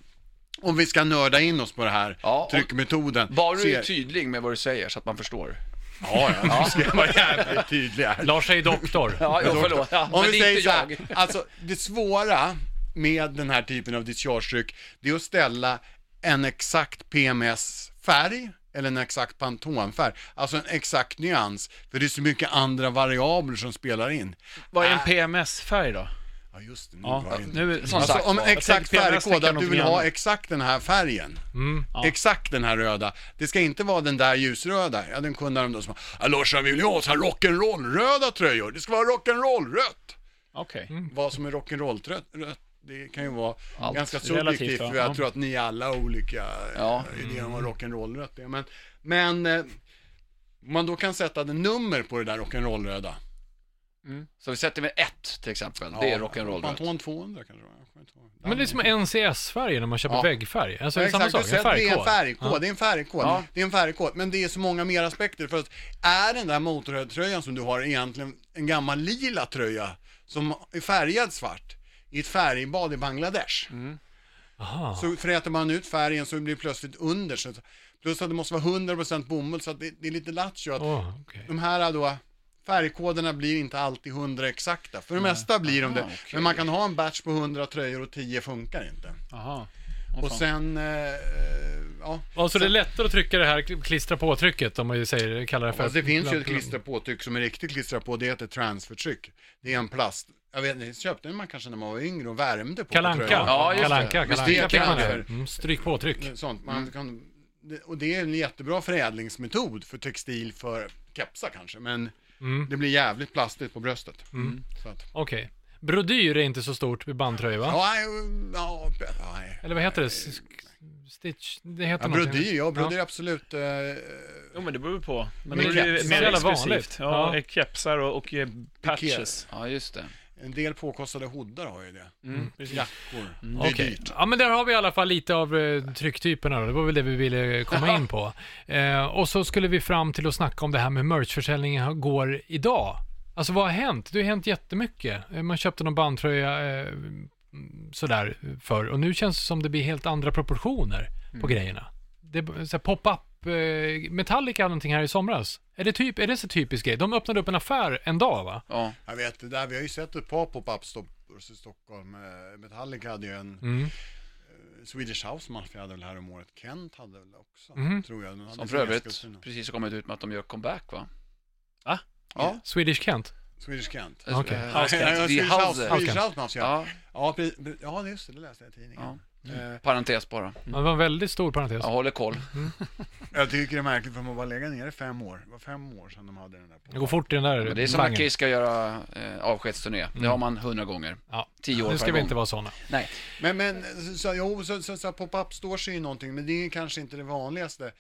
om vi ska nörda in oss på det här Ja, tryckmetoden. Var du ser- tydlig med vad du säger så att man förstår? Ja, ja, du ska vara jävligt tydlig här. Lars är doktor. Ja, jo, förlåt. Ja, Om men vi det är säger inte så här, jag. alltså det svåra med den här typen av discharge-tryck, det är att ställa en exakt PMS-färg eller en exakt Pantone-färg, alltså en exakt nyans, för det är så mycket andra variabler som spelar in. Vad är en PMS-färg då? Ja, just det, nu Ja, var nu, Som Alltså sagt om exakt färgkod, att du vill ha exakt den här färgen. Mm. Ja. Exakt den här röda. Det ska inte vara den där ljusröda. Jag hade en kund häromdagen som sa, Lorsan vi vill ju ha så här rock'n'roll-röda tröjor. Det ska vara rock'n'roll-rött. Okej. Vad som är rock'n'roll-rött, rött, det kan ju vara Allt. ganska subjektivt. för jag Ja. tror att ni alla har olika Ja. ja. idéer om vad rock'n'roll-rött är. Men, men eh, man då kan sätta ett nummer på det där rock'n'roll-röda. Så vi sätter med ett till exempel. Det är rock'n'roll rött. Pantone 200 kanske det. Men det är som NCS-färger när man köper Ja. väggfärg. Alltså Ja, det är samma sak, en säger, det är en färgkod. färgkod, det är en färgkod, Ja. det är en färgkod, men det är så många mer aspekter för att är den där motortröjan som du har egentligen en gammal lila tröja som är färgad svart i ett färgbad i Bangladesh. Aha. Så fräter man ut färgen så blir det plötsligt under. Så, plus att det måste vara 100% bomull så att det, det är lite lattjo att Åh, okej. de här då färgkoderna blir inte alltid 100 exakta. För det mesta blir de det. okej. Men man kan ha en batch på 100 tröjor och 10 funkar inte. Jaha. Och sen, eh, eh, ja. Och så det är lättare att trycka det här klistra på-trycket om man säger, kallar det för... Fast det finns ju ett klistra på-tryck som är riktigt klistra på, det heter transfertryck. Det är en plast. Jag vet inte, köpte den man kanske när man var yngre och värmde på Kalanka. tröjan. Ja, just det. Kalanka. Med Kalanka fick man det. Mm, stryk på-tryck. Sånt. Man kan, det- och det är en jättebra förädlingsmetod för textil för kepsar kanske, men Mm. det blir jävligt plastigt på bröstet. Så att, Okej. Brodyr är inte så stort vid bandtröjor va? ja, ja, nej. Eller vad heter det? Stitch? Det heter Ja, brodyr, ja, brodyr är absolut. Eh, Jo men det beror på. Men, Men det är mer exklusivt. vanligt. Ja, Ja. kepsar och, och eh, patches. Ja, just det. En del påkostade hoddar har ju det. Mm, precis. Jackor. Det är Okej, dyrt. ja men där har vi i alla fall lite av eh, trycktyperna då. Det var väl det vi ville komma in på. Eh, och så skulle vi fram till att snacka om det här med merchförsäljningen går idag. Alltså vad har hänt? Det har hänt jättemycket. Eh, Man köpte någon bandtröja eh, sådär förr och nu känns det som det blir helt andra proportioner på grejerna. Det är så här pop-up upp eh, Metallica någonting här i somras. Är det, typ, är det så typisk grej? De öppnade upp en affär en dag va? Ja. Jag vet, det där, vi har ju sett ett par pop-up stores i Stockholm. Eh, Metallica hade ju en, Mm. eh, Swedish House Mafia hade väl här om året. Kent hade väl också, Mhm. tror jag. Som för övrigt precis har kommit ut med att de gör comeback va? Ja, Swedish Kent? Swedish Kent. House Kent. Swedish House. Mafia. Ja, Ja, ja, just det, det läste jag i tidningen. Eh, parentes bara. Det var en väldigt stor parentes. Jag håller koll. Jag tycker det är märkligt för har bara legat nere i fem år. Det var fem år sedan de hade den där på. Det går fort i den där Men det är som genren. Kiss ska göra eh, avskedsturné. Det har man hundra gånger. Ja. Tio år Nu ska vi gång. inte vara sådana. Nej. Men, men så, jo, så, så, så pop-up är ju någonting, men det är kanske inte det vanligaste.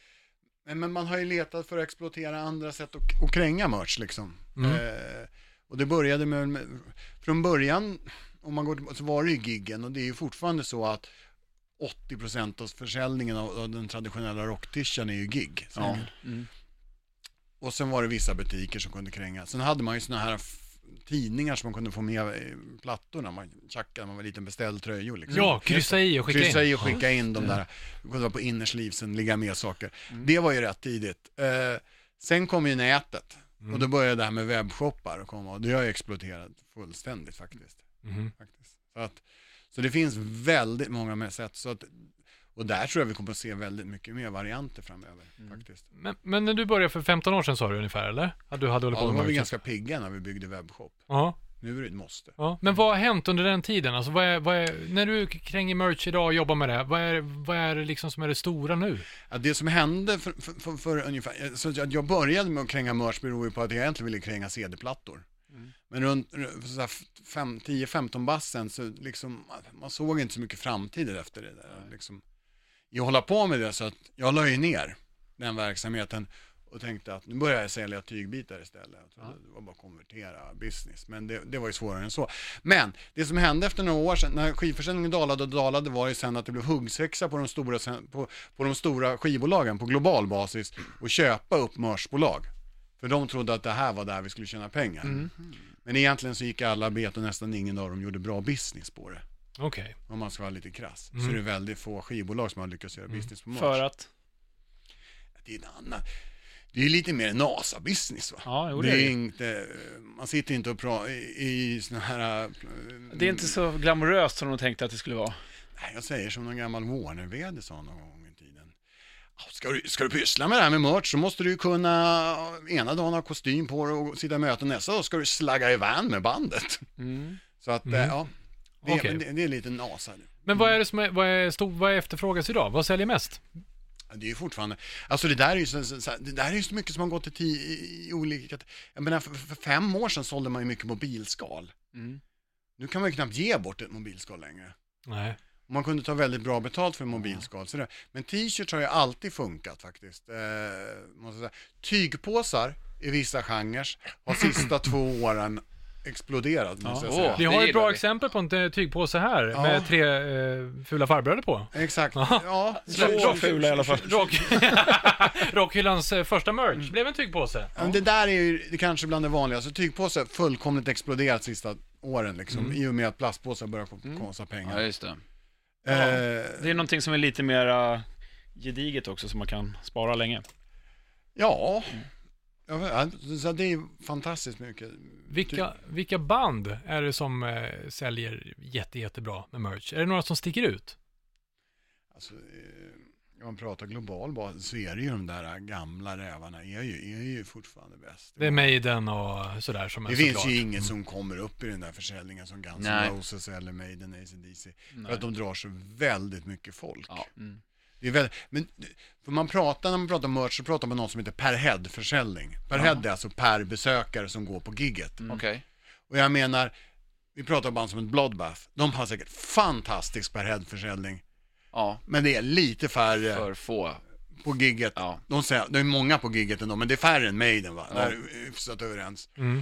Men, men man har ju letat för att exploatera andra sätt att, att kränga merch liksom. Mm. Eh, och det började med, med, från början, om man går så var det ju giggen och det är ju fortfarande så att 80% av försäljningen av, av den traditionella rocktischen är ju gig. Ja. Mm. Och sen var det vissa butiker som kunde kränga. Sen hade man ju såna här tidningar som man kunde få med plattorna. Man tjackade, man var liten beställtröjor liksom. Ja, kryssa i och skicka Kryssa in. i och skicka in de där. Det kunde vara på innerslivsen, ligga med saker. Det var ju rätt tidigt. Eh, sen kom ju nätet. Och då började det här med webbshoppar komma och det har ju exploderat fullständigt faktiskt. Mhm. faktiskt. Så, att, så det finns väldigt många sätt. Så att, och där tror jag vi kommer att se väldigt mycket mer varianter framöver faktiskt. Men, men när du började för 15 år sedan sa du ungefär, eller? Att du hade hållit Ja, på då var vi ganska pigga när vi byggde webbshop. Ja. Nu är det ett måste. Ja, men vad har hänt under den tiden? Alltså, vad är, vad är, när du kränger merch idag och jobbar med det, vad är, vad är det liksom som är det stora nu? Ja, det som hände för, för, för, för ungefär, så att jag började med att kränga merch beror ju på att jag egentligen ville kränga CD-plattor. Men runt 10-15 bassen så liksom, man såg inte så mycket framtid efter det där. Liksom, jag hålla på med det så att jag la ju ner den verksamheten och tänkte att nu börjar jag sälja tygbitar istället. Trodde Det var bara att konvertera business, men det, det var ju svårare än så. Men det som hände efter några år sedan, när skivförsäljningen dalade och dalade var ju sen att det blev huggsexa på de stora, på, på de stora skivbolagen på global basis och köpa upp mörsbolag. För de trodde att det här var där vi skulle tjäna pengar. Men egentligen så gick alla bet och nästan ingen av dem gjorde bra business på det. Okej. Om man ska vara lite krass. Så är det väldigt få skivbolag som har lyckats göra business på merch. För att? Det är en annan. Det är lite mer NASA-business va? Ja, jo, det det är är det. inte, man sitter inte och pratar i, i såna här... äh, Det är inte så glamoröst som de tänkte att det skulle vara. Nej, jag säger som någon gammal Warner-vd sa någon gång i tiden. "Ja, Ska du, ska du pyssla med det här med merch så måste du ju kunna ena dagen ha kostym på dig och sitta i möten nästa dag ska du slagga i van med bandet. Så att, eh, ja, det, Okej. det, det är lite NASA. Men vad är det som är, vad är, stor, vad efterfrågas idag? Vad säljer mest? Det är ju fortfarande, alltså det där är ju så, så, det där är ju så mycket som har gått i, ti, i olika, jag menar för, för fem år sedan sålde man ju mycket mobilskal. Mm. Nu kan man ju knappt ge bort ett mobilskal längre. Nej. Man kunde ta väldigt bra betalt för mobilskal. Så det, men t-shirts har ju alltid funkat faktiskt. Eh, måste säga. Tygpåsar i vissa genrer har sista två åren exploderat. Måste jag säga. Vi har ett bra vi. exempel på en eh, tygpåse här Ja. med tre eh, fula farbröder på. Exakt. Aha. Ja, Så fula i alla fall. Rock, Rockhyllans eh, första merch blev en tygpåse. Ja, men det där är ju det kanske bland det vanligaste. Tygpåse har fullkomligt exploderat sista åren liksom. I och med att plastpåsar börjar ko- kosta Ja, pengar. just det. Eh, Det är någonting som är lite mer gediget också, som man kan spara länge. ja. ja, så det är ju fantastiskt mycket. Vilka, vilka band är det som eh, säljer jätte, jättebra med merch? Är det några som sticker ut? Alltså, eh, om man pratar global bas så är det ju de där gamla rävarna är ju, är ju fortfarande bäst. Det är Maiden och sådär som är Det finns såklart. Mm. ju inget som kommer upp i den där försäljningen som Guns N'. Roses eller Maiden, AC/DC. För att de drar så väldigt mycket folk. Ja. Det är väldigt, men för man pratar, när man pratar merch så pratar man om något som heter per head-försäljning. Per head är alltså per besökare som går på gigget. Okej. Och jag menar, vi pratar om band som ett Bloodbath. De har säkert fantastisk per head-försäljning. Ja, Men det är lite färre för få. på gigget. Ja. De säger, det är många på gigget ändå, men det är färre än Maiden va? Ja. Där vi hyfsat överens. Mm.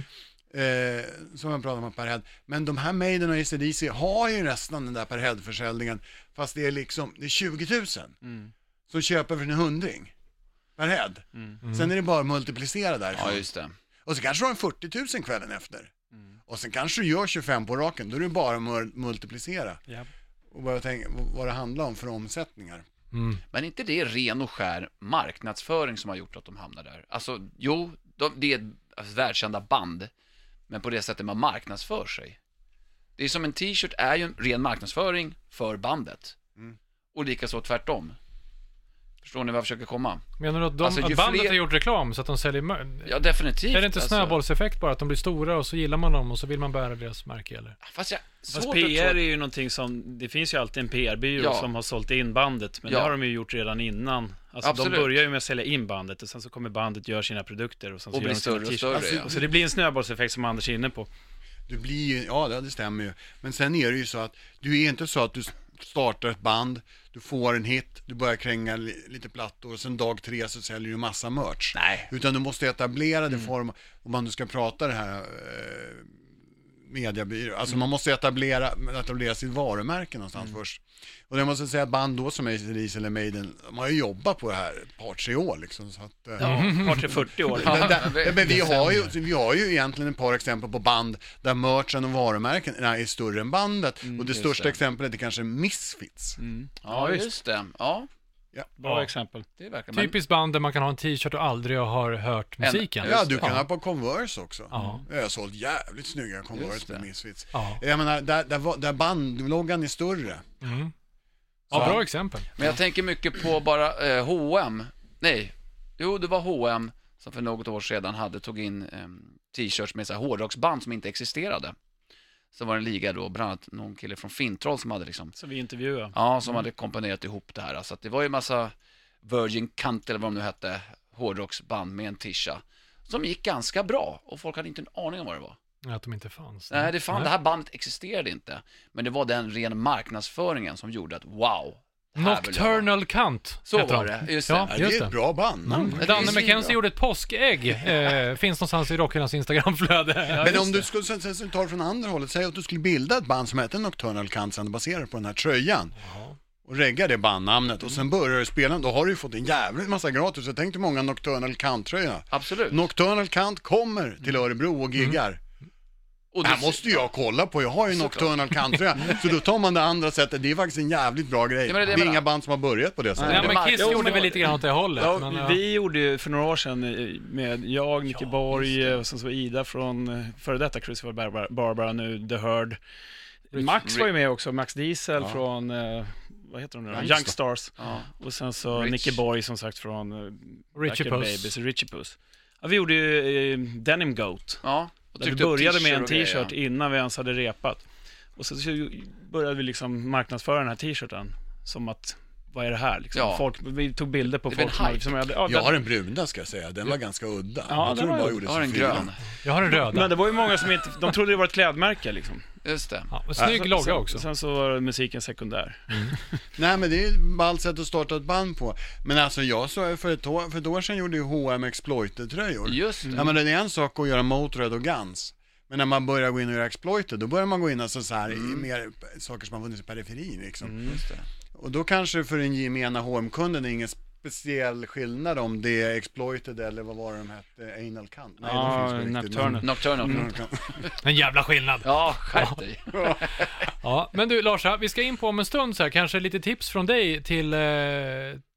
Eh, som jag pratar om per head. Men de här Maiden och ACDC har ju nästan den där per head-försäljningen. Fast det är liksom, det är 20 000 Mm. som köper för en hundring per head. Sen är det bara att multiplicera därifrån. Ja, just det. Och så kanske du har en 40 000 kvällen efter. Och sen kanske du gör 25 på raken, då är det bara att mul- multiplicera. Ja. Och bara tänka vad det handlar om för omsättningar. Mm. Men inte det är ren och skär marknadsföring som har gjort att de hamnar där? Alltså, jo, de, det är alltså, världskända band, men på det sättet man marknadsför sig. Det är som en t-shirt är ju en ren marknadsföring för bandet. Mm. Och likaså tvärtom. Förstår ni vad jag försöker komma? Menar du att, de, Alltså, att bandet fler- har gjort reklam så att de säljer Ja, definitivt. Är det inte alltså. snöbollseffekt bara? Att de blir stora och så gillar man dem och så vill man bära deras märke eller? Fast jag... Fast PR är ju någonting som, det finns ju alltid en PR-byrå Ja. som har sålt in bandet, men Ja. det har de ju gjort redan innan. Alltså Absolut. de börjar ju med att sälja in bandet och sen så kommer bandet göra sina produkter och sen så Och gör blir de större och större, Alltså, ja. Så det blir en snöbollseffekt som Anders är inne på. Du blir ju, ja det det stämmer ju. Men sen är det ju så att du är inte så att du startar ett band, du får en hit, du börjar kränga li- lite plattor och sen dag tre så säljer du massa merch. Nej. Utan du måste etablera det form, om man nu ska prata det här eh, mediabyrå, alltså man måste etablera, etablera sitt varumärke någonstans först. Och jag måste säga att band då som ACDC eller Maiden, de har ju jobbat på det här ett par, tre år liksom. Så att, eh, Ja, par till 40 år. Ja. men, där, det- men vi, har ju, vi har ju egentligen ett par exempel på band där merchen och varumärken är större än bandet. och det Mm, största det. exemplet är kanske Misfits. Ja, just det. Ja, Bra Ja. exempel. det Typiskt band där man kan ha en t-shirt och aldrig har hört musiken. Ja, du kan Ja. ha på Converse också. Ja. Jag har sålt jävligt snygga Converse med Misfits. Ja. Jag menar, där, där, där bandloggan är större. Mm. Ja, bra exempel. men jag tänker mycket på bara eh, H&M. Nej, jo det var H&M som för något år sedan hade tog in eh, t-shirts med så här hårdrocksband som inte existerade. Så var det en liga då, bland annat någon kille från Fintroll som hade liksom, Så vi intervjuar. ja, som hade komponerat ihop det här. Så att det var ju en massa Virgin Cunt eller vad de nu hette, hårdrocksband med en tisha. Som gick ganska bra och folk hade inte en aning om vad det var. Att de inte fanns. Nej, det, fan, det här bandet existerade inte. Men det var den ren marknadsföringen som gjorde att wow. Det. Nocturnal Kant Så heter var de. det, just det. Ja, Ja, det just är det. ett bra bandnamn. det är Danne svinbra. McKenzie gjorde ett påskägg. Eh, finns någonstans i Rockhylans Instagramflöde. Ja, Men just om det. du skulle sen, sen, sen tar det från andra hållet, säg att du skulle bilda ett band som heter Nocturnal Cancer baserat på den här tröjan. Och regga det bandnamnet och sen börjar du spela, då har du ju fått en jävligt massa gratis. Jag tänkte många Nocturnal Kant-tröjor. Absolut. Nocturnal Kant kommer till Örebro och giggar. Och Det här måste ju jag kolla på, jag har ju. Nocturnal Kant-tröja. Så då tar man det andra sättet, det är faktiskt en jävligt bra grej. Ja, men det är det det är jag menar. inga band som har börjat på det sättet. Ja, men Kiss Jo, gjorde väl lite grann åt det hållet. Ja, men, ja. vi gjorde ju för några år sedan eh, med jag, Nicke Ja, Borg det. och sen så Ida från eh, före detta Crucible Barbara, Barbara nu The Herd. Rich- Max var ju med också, Max Diesel Ja. från, eh, vad heter de nu? Youngstar. Youngstars. Ja. Och sen så Rich. Nicke Borg som sagt från eh, Richie Puss. Babies, Richie Puss. Ja, vi gjorde ju eh, Denim Goat. ja. Vi började med en t-shirt innan vi ens hade repat. Och så började vi liksom marknadsföra den här t-shirten som att, vad är det här liksom? Ja. Folk, vi tog bilder på Det folk en som hade, hype. som hade, ja, Jag den- har en bruna ska jag säga, den var ganska udda. Ja, jag den tror var- bara Jag gjordes har en grön. Jag har en röda. Men det var ju många som inte, de trodde det var ett klädmärke liksom. Just det. Ja, och snygg Sen- logga sen, också. Sen så var musiken sekundär. Nej men det är ett ballt sätt att starta ett band på. Men alltså jag så för ett år, för ett år sedan gjorde ju H&M Exploited-tröjor. Just det. Ja men det är en sak att göra Motörhead och Guns. Men när man börjar gå in och göra Exploited, då börjar man gå in alltså så här, i mer saker som har funnits i periferin liksom. Just det. Och då kanske för den gemena hm kunden är ingen speciell skillnad om det är Exploited eller vad var det de hette, Anal Cunt? Nej, Ja, det Nocturnal. Nocturnal. Nocturnal Cunt. En jävla skillnad. Ja, skärp dig. Ja, men du Larsa, vi ska in på om en stund så här, kanske lite tips från dig till, eh,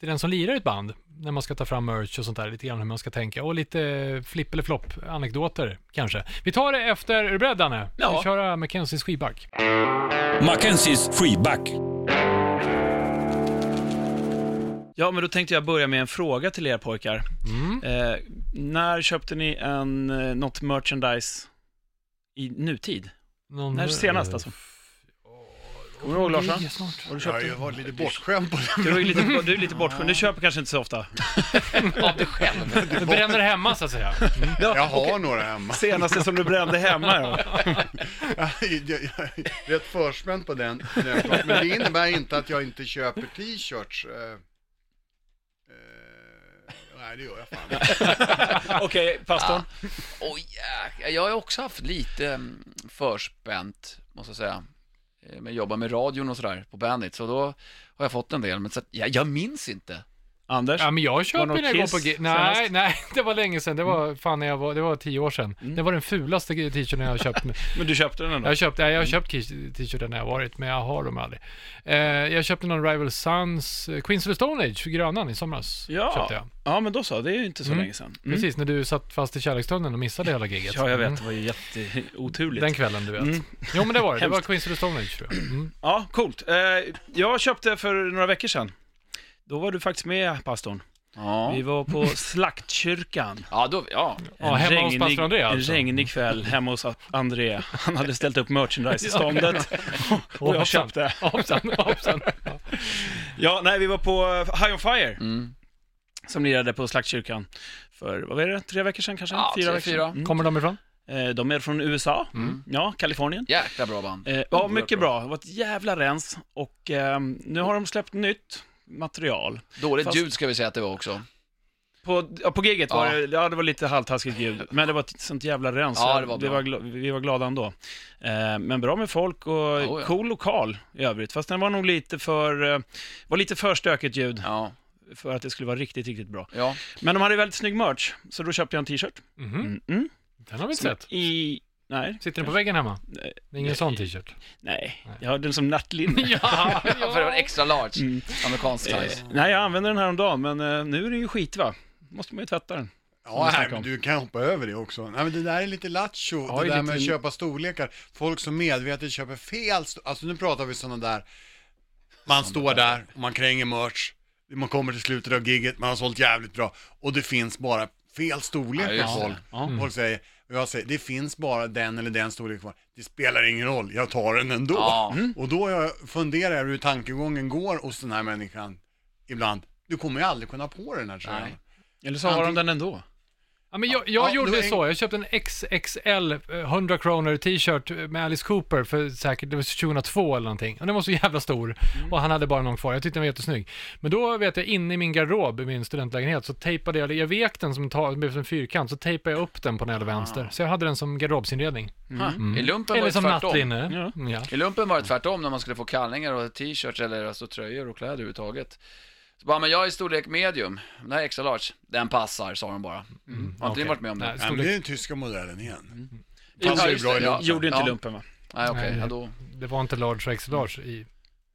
till den som lirar i ett band. När man ska ta fram merch och sånt där, lite grann hur man ska tänka. Och lite flipp eller flopp anekdoter kanske. Vi tar det efter, är du beredd Danne? Ja. Vi kör Mackenzies skivback. Mackenzies freeback. Ja, men då tänkte jag börja med en fråga till er pojkar. Mm. Eh, när köpte ni en, eh, något merchandise i nutid? Någon, När senast alltså? Kommer du ihåg Larsson? Har du Ja, köpt jag var lite bortskämd på det. Du är lite, du är lite bortskämd, du köper kanske inte så ofta. Av dig själv. Du bränner hemma så att säga. Jag har några hemma. Senaste som du brände hemma då? Jag, jag, jag är rätt förspänd på den. Men det innebär inte att jag inte köper t-shirts. Nej, det gör jag fan. Okej, pastorn. Oj, jäklar. jag har också haft lite mm, förspänt, måste jag säga. Eh, Men jobbar med radion och sådär på Bandit, så då har jag fått en del. Men så jag, jag minns inte Anders? Ja, men jag köper när jag går på G- Nej, senast? Mm. nej, det var länge sedan. Det var fan när jag var, det var tio år sedan. Det var den fulaste t-shirten jag har köpt. Men du köpte den ändå? Jag har köpt, nej, jag har köpt kiss- t-shirtar när jag varit, men jag har dem aldrig. Eh, jag köpte någon Rival Sons, eh, Queens of the Stone Age, grönan i somras. Ja. Köpte jag. Ja, men då så. Det är ju inte så Mm. länge sedan. Mm. Precis, när du satt fast i kärlekstunneln och missade hela giget. Ja, jag vet. Mm. Det var ju jätteoturligt. Den kvällen, du vet. Mm. Jo, men det var det. Det var. Queens of the Stone Age, tror jag. Mm. Ja, coolt. Eh, jag köpte för några veckor sedan. Då var du faktiskt med, pastorn. Ja. Vi var på Slaktkyrkan. Ja, då, ja. Ja, hemma hos pastor André, alltså. En regnig kväll hemma hos André. Han hade ställt upp merchandise i ståndet. Och jag köpte. Hoppsan, hoppsan. Ja. Ja, nej, vi var på High on Fire. Mm. Som lirade på Slaktkyrkan för, vad var det, tre veckor sedan kanske? Ja, fyra tre, veckor fyra. Mm. Kommer de ifrån? Eh, De är från USA, ja, Kalifornien. Jäkla bra band. Eh, ja, mycket bra. Det var ett jävla rens och ehm, nu har de släppt nytt material. Dåligt Fast- ljud ska vi säga att det var också. På, ja, på giget var Ja. det, ja, det var lite halvtaskigt ljud, men det var ett sånt jävla rens. Ja, det var vi, bra. var vi var glada ändå. Eh, men bra med folk och Oh, ja. cool lokal i övrigt. Fast den var nog lite för, eh, var lite för stökigt ljud Ja. för att det skulle vara riktigt, riktigt bra. Ja. Men de hade väldigt snygg merch, så då köpte jag en t-shirt. Mhm. Mm, mm. Den har vi inte sett. I, nej, Sitter den på väggen hemma? Nej. Det är ingen sån t-shirt. nej, jag har den som nattlinne. Ja, För det var extra large. Mm. Amerikansk Eh, size. nej, jag använde den här om dagen, men eh, nu är den ju skit va? Måste man ju tvätta den. Ja, snackade men du kan hoppa över det också. Nej, men det där är lite lattjo, Ja, det det är där med att lite- köpa storlekar. Folk som medvetet köper fel, alltså nu pratar vi sådana där, man står där och man kränger merch, man kommer till slutet av gigget, man har sålt jävligt bra och det finns bara fel storlek Ja, på folk. Ja. Folk säger, och jag säger, det finns bara den eller den storleken kvar. Det spelar ingen roll, jag tar den ändå. Ja. Och då jag funderar jag hur tankegången går hos den här människan ibland. Du kommer ju aldrig kunna på den här tröjan. Eller så har de den ändå. Ja, men jag, jag Ja, gjorde en- så. Jag köpte en XXL eh, 100 kronor t-shirt med Alice Cooper för säkert, det var 2002 eller någonting. Och den var så jävla stor. Och han hade bara någon kvar. Jag tyckte den var jättesnygg. Men då vet jag, inne i min garderob i min studentlägenhet så tejpade jag, jag vek den som, ta, som en fyrkant, så tejpade jag upp den på den jävla vänster. Så jag hade den som garderobsinredning. Mm. I lumpen var Eller det som nattlinne. Ja. Ja. I lumpen var det tvärtom när man skulle få kallningar och t-shirts eller alltså tröjor och kläder överhuvudtaget. Så bara, men jag är i storlek medium, den här är extra large, den passar, sa de bara. Har inte ni varit med om det? Nej, men storlek- det är den tyska modellen igen. Ja, Passar ju bra det, i ja. lumpen. Gjorde inte Ja. lumpen va? Nej, okej, Nej, ja, då. Det var inte large och extra large i,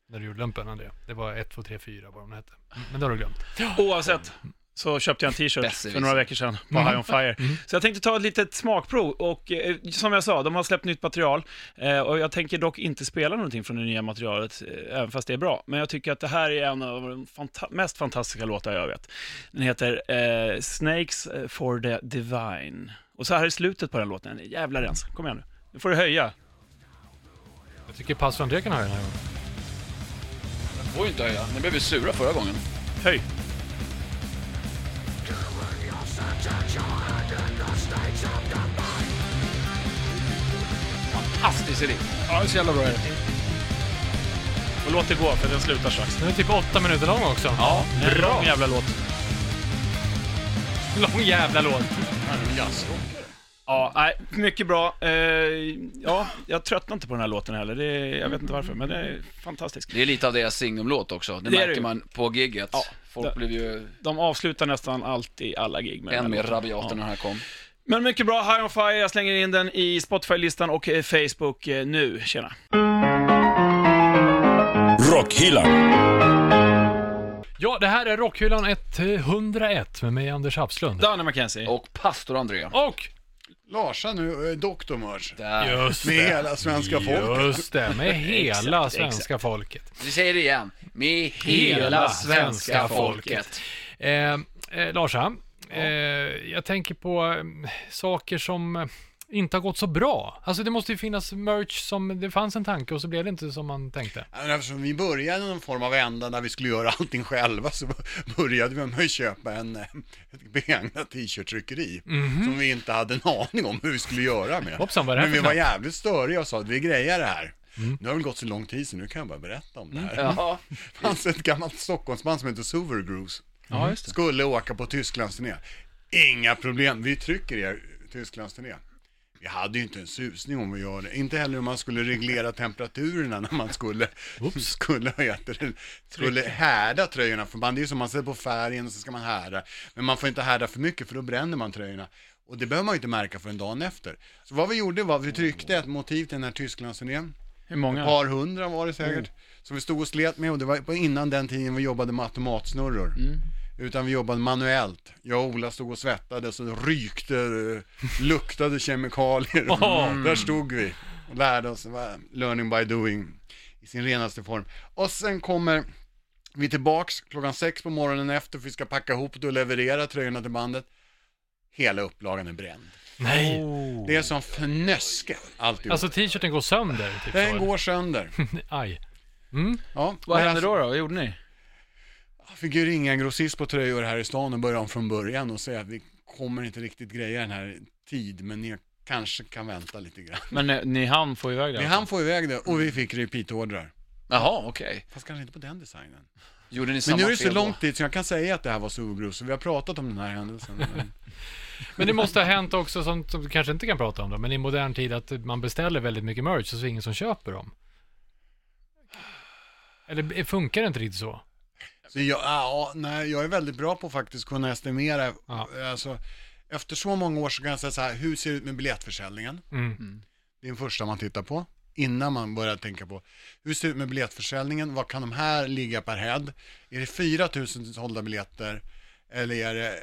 när du gjorde lumpen, André. Det var 1, 2, 3, 4 vad de hette. Men det har du glömt. Oavsett så köpte jag en t-shirt för några veckor sedan på High on Fire. Så jag tänkte ta ett litet smakprov och eh, som jag sa, de har släppt nytt material eh, och jag tänker dock inte spela någonting från det nya materialet, eh, även fast det är bra. Men jag tycker att det här är en av de fanta- mest fantastiska låtar jag vet. Den heter eh, Snakes for the Divine. Och så här är slutet på den låten, en jävla rens. Kom igen nu, nu får du höja. Jag tycker pastor André kan höra den här gången. får ju inte höja, ni blev ju sura förra gången. Höj! Fantastisk riff. Ja, det är så jävla bra är det. Och låt det gå, för den slutar strax. Den är typ åtta minuter lång också. Ja, En lång jävla låt. Lång jävla låt. Ja, nej, mycket bra. Eh, ja, jag tröttnar inte på den här låten heller. Det är, jag vet inte varför, men det är fantastiskt. det är lite av deras signumlåt också, det, Det är det märker ju. man på gigget. Ja, Folk det- blev ju De avslutar nästan alltid alla gig med än mer låten. rabiata Ja. när den här kom. Men mycket bra, High on Fire. Jag slänger in den i Spotify-listan och eh, Facebook eh, nu. Tjena. Rockhyllan. Ja, det här är Rockhyllan 101 med mig, Anders Hapslund. Danne McKenzie. Och pastor André. Och, Larsa nu, eh. Där. just Med det, hela svenska folket. just det, med hela Exakt, svenska folket. Vi säger det igen. Med hela svenska folket. Eh, eh, Larsa, eh, jag tänker på eh, saker som eh, inte har gått så bra. Alltså det måste ju finnas merch som, det fanns en tanke och så blev det inte som man tänkte. Ja, Eftersom vi började i någon form av ända där vi skulle göra allting själva så började vi med att köpa en, ett begagnat t-shirt-tryckeri som vi inte hade en aning om hur vi skulle göra med. Hoppsan, vad är det här Men vi var jävligt störiga och sa att vi grejar det här. Nu har det gått så lång tid så nu kan jag bara berätta om det här. Ja, Det fanns ett gammalt Stockholmsband som heter Silvergrooves. Ja, just det. Skulle åka på Tysklandsturné. Inga problem, vi trycker er Tysklandsturné. Vi hade ju inte en susning om vi gör det. Inte heller om man skulle reglera temperaturerna när man skulle, skulle, det, skulle härda tröjorna. För man, det är ju som man sätter på färgen och så ska man härda. Men man får inte härda för mycket för då bränner man tröjorna. Och det behöver man ju inte märka för en dag efter. Så vad vi gjorde var, vi tryckte ett motiv till den här Tysklandsturnén. Hur många? Ett par hundra var det säkert. Som vi stod och slet med och det var innan den tiden vi jobbade med automatsnurror. Utan vi jobbade manuellt. Jag och Ola stod och svettades och rykte, luktade kemikalier. Åh. Där stod vi och lärde oss, learning by doing i sin renaste form. Och sen kommer vi tillbaks klockan sex på morgonen efter för vi ska packa ihop det och leverera tröjorna till bandet. Hela upplagan är bränd. Nej. Det är som fnöske alltihop. Alltså t-shirten går sönder. Typ Den så. går sönder. Aj. Ja, Vad hände alltså, då, då? Vad gjorde ni? Jag fick ju ringa en grossist på tröjor här i stan och börja om från början och säga att vi kommer inte riktigt greja den här tid, men ni kanske kan vänta lite grann. Men eh, ni hann få iväg det? Vi hann få iväg det och vi fick repeat-ordrar. Jaha, okej. Fast kanske inte på den designen. Gjorde ni Men samma nu är det så fel då? långt dit så jag kan säga att det här var Sovgrus, så vi har pratat om den här händelsen. Men... Men det måste ha hänt också, som, som du kanske inte kan prata om då, men i modern tid att man beställer väldigt mycket merch och så är det ingen som köper dem. Eller funkar det inte riktigt så? Så jag, ja, nej, jag är väldigt bra på att faktiskt kunna estimera. Ja. Alltså, efter så många år så kan jag säga så här, hur ser det ut med biljettförsäljningen? Mm. Det är den första man tittar på. Innan man börjar tänka på, hur ser det ut med biljettförsäljningen? Vad kan de här ligga per head? Är det 4 000 sålda biljetter? Eller är det eh,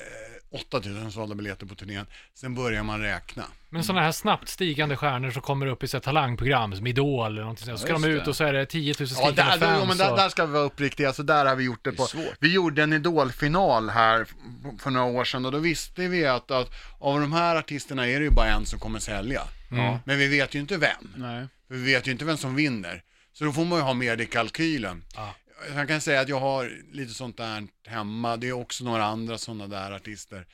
8 000 sålda biljetter på turnén? Sen börjar man räkna. Men sådana här snabbt stigande stjärnor som kommer upp i så talangprogram, som Idol eller någonting sånt. Så ska Ja, de ut och så är det 10 000 Ja, skrikande där, fans. jo, men där, där ska vi vara uppriktiga, så där har vi gjort det på. svårt. Vi gjorde en idolfinal här för några år sedan och då visste vi att, att av de här artisterna är det ju bara en som kommer sälja. Mm. Men vi vet ju inte vem. Nej. Vi vet ju inte vem som vinner. Så då får man ju ha med det i kalkylen. Ja. Jag kan säga att jag har lite sånt där hemma. Det är också några andra sådana där artister.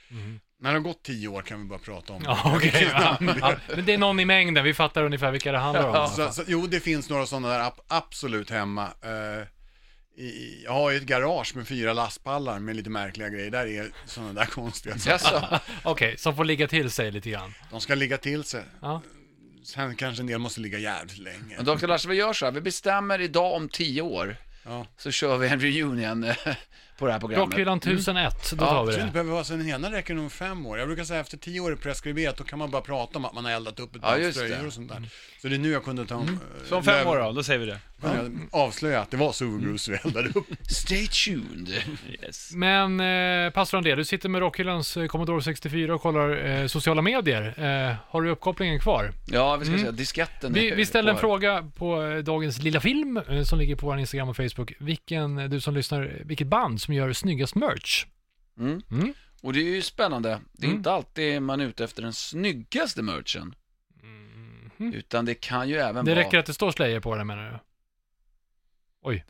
När det har gått tio år kan vi bara prata om det. Mm. Ja, okej. ja. ja, men det är någon i mängden, vi fattar ungefär vilka det handlar om. Så, så, jo, det finns några sådana där ab- absolut hemma. Eh, i, jag har ju ett garage med fyra lastpallar med lite märkliga grejer. Där är sådana där konstiga saker. Okej, som får ligga till sig lite grann. De ska ligga till sig. Ja. Sen kanske en del måste ligga jävligt länge. Men Dr. Larsen, vi gör så här, vi bestämmer idag om tio år, Ja. så kör vi en reunion eh, på det här programmet. Rockhyllan 1001, då Ja, tar vi det det. behöver vara, så den ena räcker nog fem år. Jag brukar säga efter tio år är preskriberat, då kan man bara prata om att man har eldat upp ett Ja, par just tröjor det. och sånt där. Så det är nu jag kunde ta mm. Så om fem år då, då säger vi det. avslöja att det var Suvergrus vi eldade upp. Stay tuned. Yes. Men eh, pastor André, du sitter med Rockhyllans eh, Commodore 64 och kollar eh, sociala medier. Eh, har du uppkopplingen kvar? Ja, vi ska säga disketten. Vi, är vi ställde en kvar. fråga på eh, dagens lilla film eh, som ligger på vår Instagram och Facebook. Vilken, eh, du som lyssnar, vilket band som gör snyggast merch? Mm. Mm. Och det är ju spännande. Det är Mm. inte alltid man är ute efter den snyggaste merchen. Mhm. Utan det kan ju även Det vara... räcker att det står Slayer på den menar du?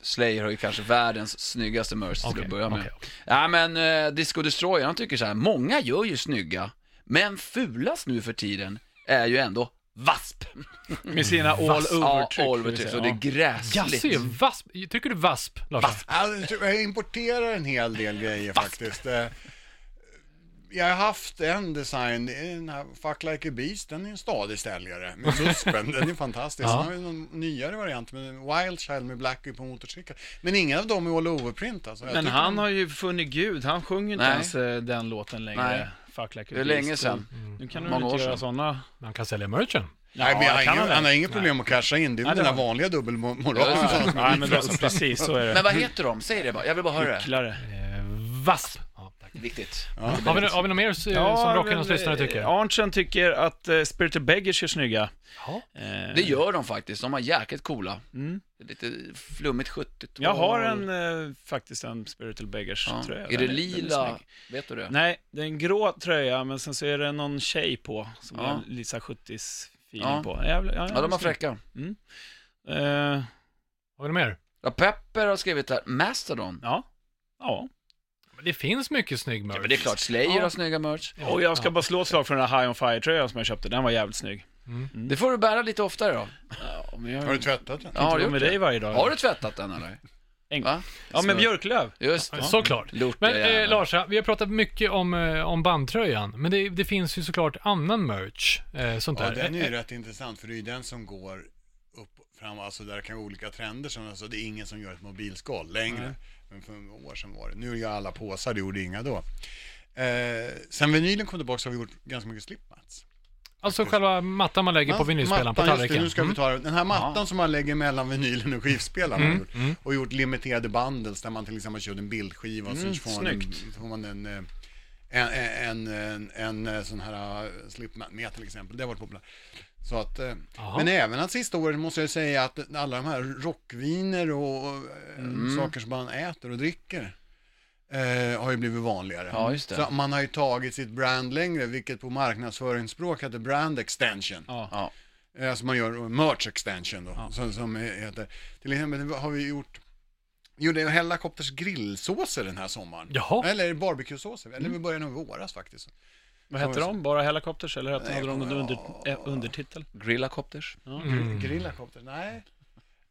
Slayer har ju kanske världens snyggaste merch till Okej, att börja med. okej, okej. Ja men eh, Disco Destroyer, han tycker så här. många gör ju snygga, men fulast nu för tiden är ju ändå VASP. Med sina all Ja, over-tryck. vi Oliver säga. så det är gräsligt. Jaså, vasp? Tycker du VASP, Lars? Alltså, Jag importerar en hel del grejer faktiskt. Eh, Jag har haft en design, den här Fuck Like a Beast, den är en stadig stäljare med suspen, den är fantastisk. Ja. Sen har vi någon nyare variant med Wild Child med Blackie på motorcykel. Men ingen av dem är all over-print alltså. Men han de- har ju funnit Gud, han sjunger inte Nej. ens eh, den låten längre. Nej. Fuck like a Det är länge sedan. Nu kan du Många väl år inte göra sådana. Man kan sälja merchen. Nej, men jag har kan ingen, han har inget problem att casha in, det är Nej, väl den här vanliga dubbelmoralen. Ja, som- Nej, men det, precis så är det. Men vad heter de? Säg det bara, jag vill bara höra det. Hycklare. Eh, VASP. Ja. Viktigt. Har, vi, har vi något mer eh, som Rockhyllans lyssnare tycker? Arntzen tycker att uh, Spirit of Beggars är snygga. Ja. Eh, Det gör de faktiskt, de var jäkligt coola. Mm. Det är Lite flummigt 70-tal. Jag har en, eh, faktiskt en Spiritual Beggars Ja. tröja. Är Den det den lila? Vet du det? Nej, det är en grå tröja, men sen så är det någon tjej på, som Ja. är lite så här 70s feeling Ja. på. Jävla, ja, Ja, de var fräcka. Eh, Har vi något mer? Ja, Pepper har skrivit här, Mastodon. ja. Ja. Men Det finns mycket snygg merch. Ja, men det är klart, Slayer Ja. har snygga merch. Och jag ska bara slå ett slag för den här High on Fire-tröjan som jag köpte. Den var jävligt snygg. Det får du bära lite oftare då. Ja, men jag Har du tvättat den? Ja, har du gjort med det? dig varje dag. Har du tvättat den eller? Äng. Va? Ja, med björklöv. Just det. Såklart. Lort, Men ja, eh. Larsa, vi har pratat mycket om, eh, om bandtröjan, men det, det finns ju såklart annan merch. Eh, sånt Ja, där. den är ju Eh, rätt intressant för det är ju den som går upp fram, alltså där kan vara olika trender. Som, alltså, det är ingen som gör ett mobilskål längre. Men för några år sedan var det. Nu är ju alla påsar, det gjorde inga då. Eh, sen vinylen kom tillbaka så har vi gjort ganska mycket slipmats. alltså själva mattan man lägger på vinylspelaren på just det, tallriken. nu ska vi ta den här mattan som man lägger mellan vinylen och skivspelaren. har gjort. mm. Och gjort limiterade bundles där man till exempel kör en bildskiva och så Mm, får man, en, snyggt. får man en, en, en, en, en, en sån här eh, slipmat med till exempel. Det har varit populärt. Så att, eh, men även att sista året måste jag säga att alla de här rockviner och eh, Mm. saker som man äter och dricker eh, har ju blivit vanligare. Ja, just det. Så man har ju tagit sitt brand längre, vilket på marknadsföringsspråk heter brand extension. Ja. Ja. Eh, Alltså man gör merch extension då, som, som heter. Till exempel har vi gjort, gjorde Hellacopters grillsåser den här sommaren. Jaha. Eller barbecuesåser, eller vi började nog i våras faktiskt. Vad hette de? Bara Helicopters eller hette, Nej, de någon ja. under, eh, undertitel? Grillacopters. Mm. Grillacopter, nej.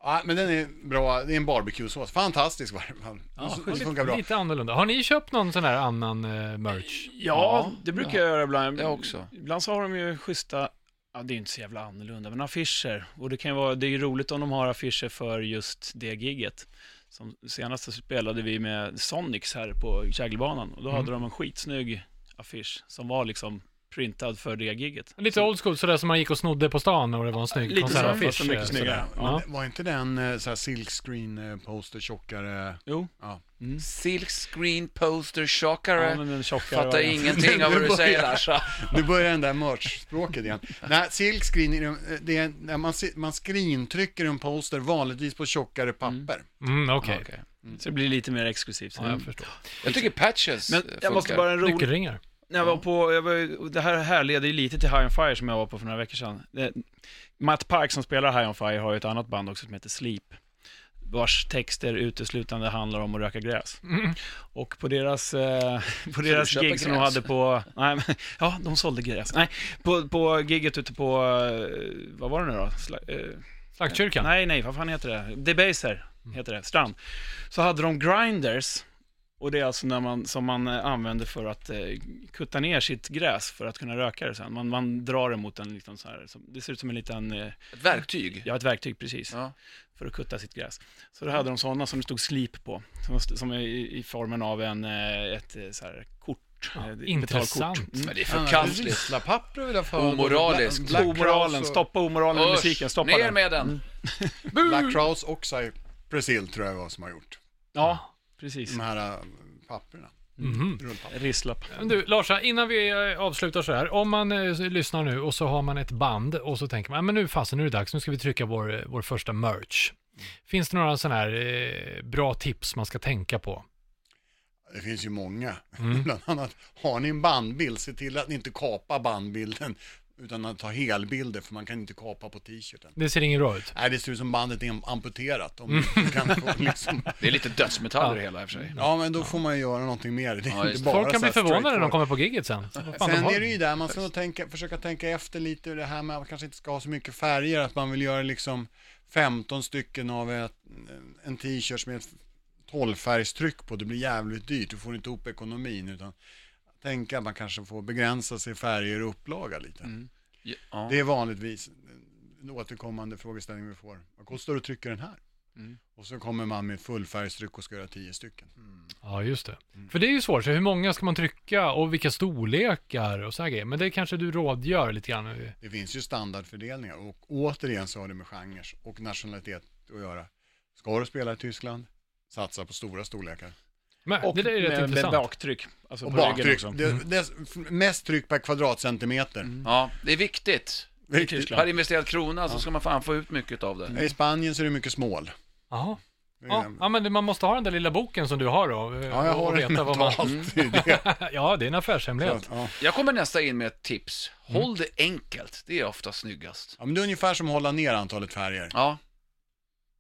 Ja, men den är bra, det är en barbecuesås, fantastisk var den. Ja, det funkar bra. Lite annorlunda. Har ni köpt någon sån här annan eh, merch? Ja, Ja, det brukar jag göra ibland. Det också. Ibland så har de ju schyssta, ja det är inte så jävla annorlunda, men affischer. Och det kan ju vara, det är ju roligt om de har affischer för just det gigget. Som senast så spelade vi med Sonics här på Kägelbanan. Och då hade de en skitsnygg affisch som var liksom printad för det gigget. Lite old school, sådär som man gick och snodde på stan och det var en snygg Lite så, konsertaffisch. fast mycket eh, snyggare. Ja. Var inte den eh, så här silkscreen eh, poster tjockare? Jo, Ja. Silk screen poster chockare. ja, men den tjockare Fattar ingenting av vad du säger Larsa. Nu börjar den där merch-språket igen. Nej, silkscreen, det är när man, man screentrycker en poster vanligtvis på tjockare papper. Mm, okej. Okej. Så det blir lite mer exklusivt. Ja, jag förstår. Jag tycker patches Men jag måste bara en rolig... Nyckelringar. När jag var på, jag var, det här härleder ju lite till High on Fire som jag var på för några veckor sedan. Det, Matt Park som spelar High on Fire har ju ett annat band också som heter Sleep. Vars texter uteslutande handlar om att röka gräs. Mm. Och på deras, eh, på deras gig som de gräs? hade på, nej men, ja de sålde gräs. Nej, på, på giget ute på, eh, vad var det nu då? Sla, eh, Slaktkyrkan. Nej, nej, vad fan heter det? Debaser heter det, Strand. Så hade de grinders, och det är alltså när man, som man eh, använder för att eh, kutta ner sitt gräs för att kunna röka det sen. Man, man drar det mot en liten så här, som, det ser ut som en liten, eh, Ett verktyg. ja ett verktyg precis, Ja. för att kutta sitt gräs. Så då hade de sådana som det stod sleep på, som, som är i, i formen av en, eh, ett eh, så här kort. Ja, intressant. Mm. Men det är förkastligt. Risslapapper vill jag för. Omoraliskt. Black Omoralen, stoppa omoralen i musiken, stoppa ner den. med den. Black Crowes och Cypress tror jag var som har gjort. Ja, precis. De här äh, papperna. Rullpapper. Risslapp. Du, Larsa, innan vi eh, avslutar så här. Om man eh, lyssnar nu och så har man ett band och så tänker man, "Ja, men nu fasen, nu är det dags, nu ska vi trycka vår, eh, vår första merch. Finns det några sådana här eh, bra tips man ska tänka på? Det finns ju många. Mm. Bland annat, har ni en bandbild, se till att ni inte kapar bandbilden. Utan att ta helbilder, för man kan inte kapa på t-shirten. Det ser inget bra ut. Nej, det ser ut som bandet är amputerat. Mm. Om du kan få liksom... Det är lite dödsmetaller Ja. i hela i och för sig. Ja, men då får man ju göra någonting mer. Det är Ja, inte bara Folk kan bli förvånade när de kommer på gigget sen. De Sen har- är det ju där, man ska nog tänka, försöka tänka efter lite det här med att man kanske inte ska ha så mycket färger, att man vill göra liksom 15 stycken av ett, en t-shirt med ett 12-färgstryck på, det blir jävligt dyrt, du får inte ihop ekonomin, utan tänka att man kanske får begränsa sig i färger och upplaga lite. Ja. Det är vanligtvis en återkommande frågeställning vi får. Vad kostar det att trycka den här? Mm. Och så kommer man med fullfärgstryck och ska göra 10 stycken. Ja, just det. För det är ju svårt, så hur många ska man trycka och vilka storlekar och så här grejer. Men det kanske du rådgör lite grann. Det finns ju standardfördelningar och återigen så har det med genrer och nationalitet att göra. Ska du spela i Tyskland, satsa på stora storlekar. Men Och det där är rätt med, med intressant. baktryck. Alltså Och på ryggen baktryck, också. det, det, är mest tryck per kvadratcentimeter. ja, det är viktigt. Viktigt. Tyskland. Per investerad krona så ska man fan få ut mycket av det. I Spanien så är det mycket smål. Jaha. Det Ja, ja, men det- man måste ha den där lilla boken som du har då. eh, Ja, jag och har veta den vad man... mentalt. Det är det. Ja, det är en affärshemlighet. ja. Jag kommer nästa in med ett tips. Håll det enkelt. Det är ofta snyggast. ja, men det är ungefär som att hålla ner antalet färger Ja.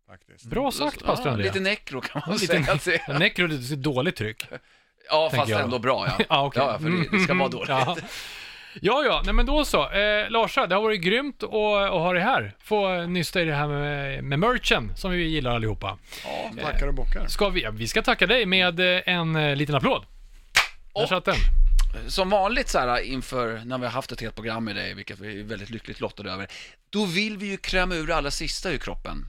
Faktiskt. Bra sagt, pastor ja, Andrea. Lite nekro kan man Lite säga. är. Men Necro är ett dåligt tryck. Ja, fast jag. ändå bra ja. Ja, okej. Ja, för det, det ska vara dåligt. Ja. Ja, ja, nej men då så. Eh, Larsa, det har varit grymt att, att ha dig här. Få nysta i det här med, med merchen som vi gillar allihopa. Ja. Tackar och bockar. Ska vi, ja, vi ska tacka dig med eh, en eh, liten applåd. Där Och- satt den. Som vanligt så här inför när vi har haft ett helt program med dig, vilket vi är väldigt lyckligt lottade över, då vill vi ju kräma ur det allra sista ur kroppen.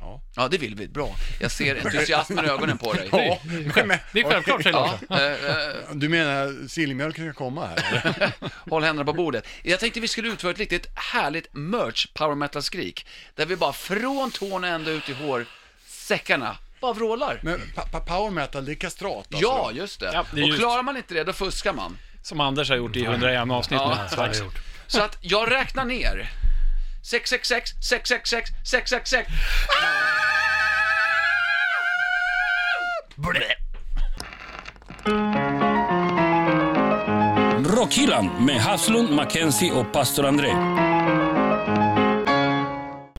Ja. Ja, det vill vi. Bra. Jag ser entusiasmen i ögonen på dig. Ja, men, Det är självklart, säger Ja, eh, du menar sillmjölken ska komma här? håll händerna på bordet. Jag tänkte vi skulle utföra ett riktigt härligt merch power metal-skrik. Där vi bara från tårna ända ut i hårsäckarna bara vrålar. Men pa- pa- power metal, det är kastrat alltså? Ja, just det. Ja, det Och klarar man inte det, då fuskar man. Som Anders har gjort i 101 avsnitt Ja, nu. Så att jag räknar ner. 666, 666, 666. Rockhyllan med Haslund, Mackenzie och pastor André.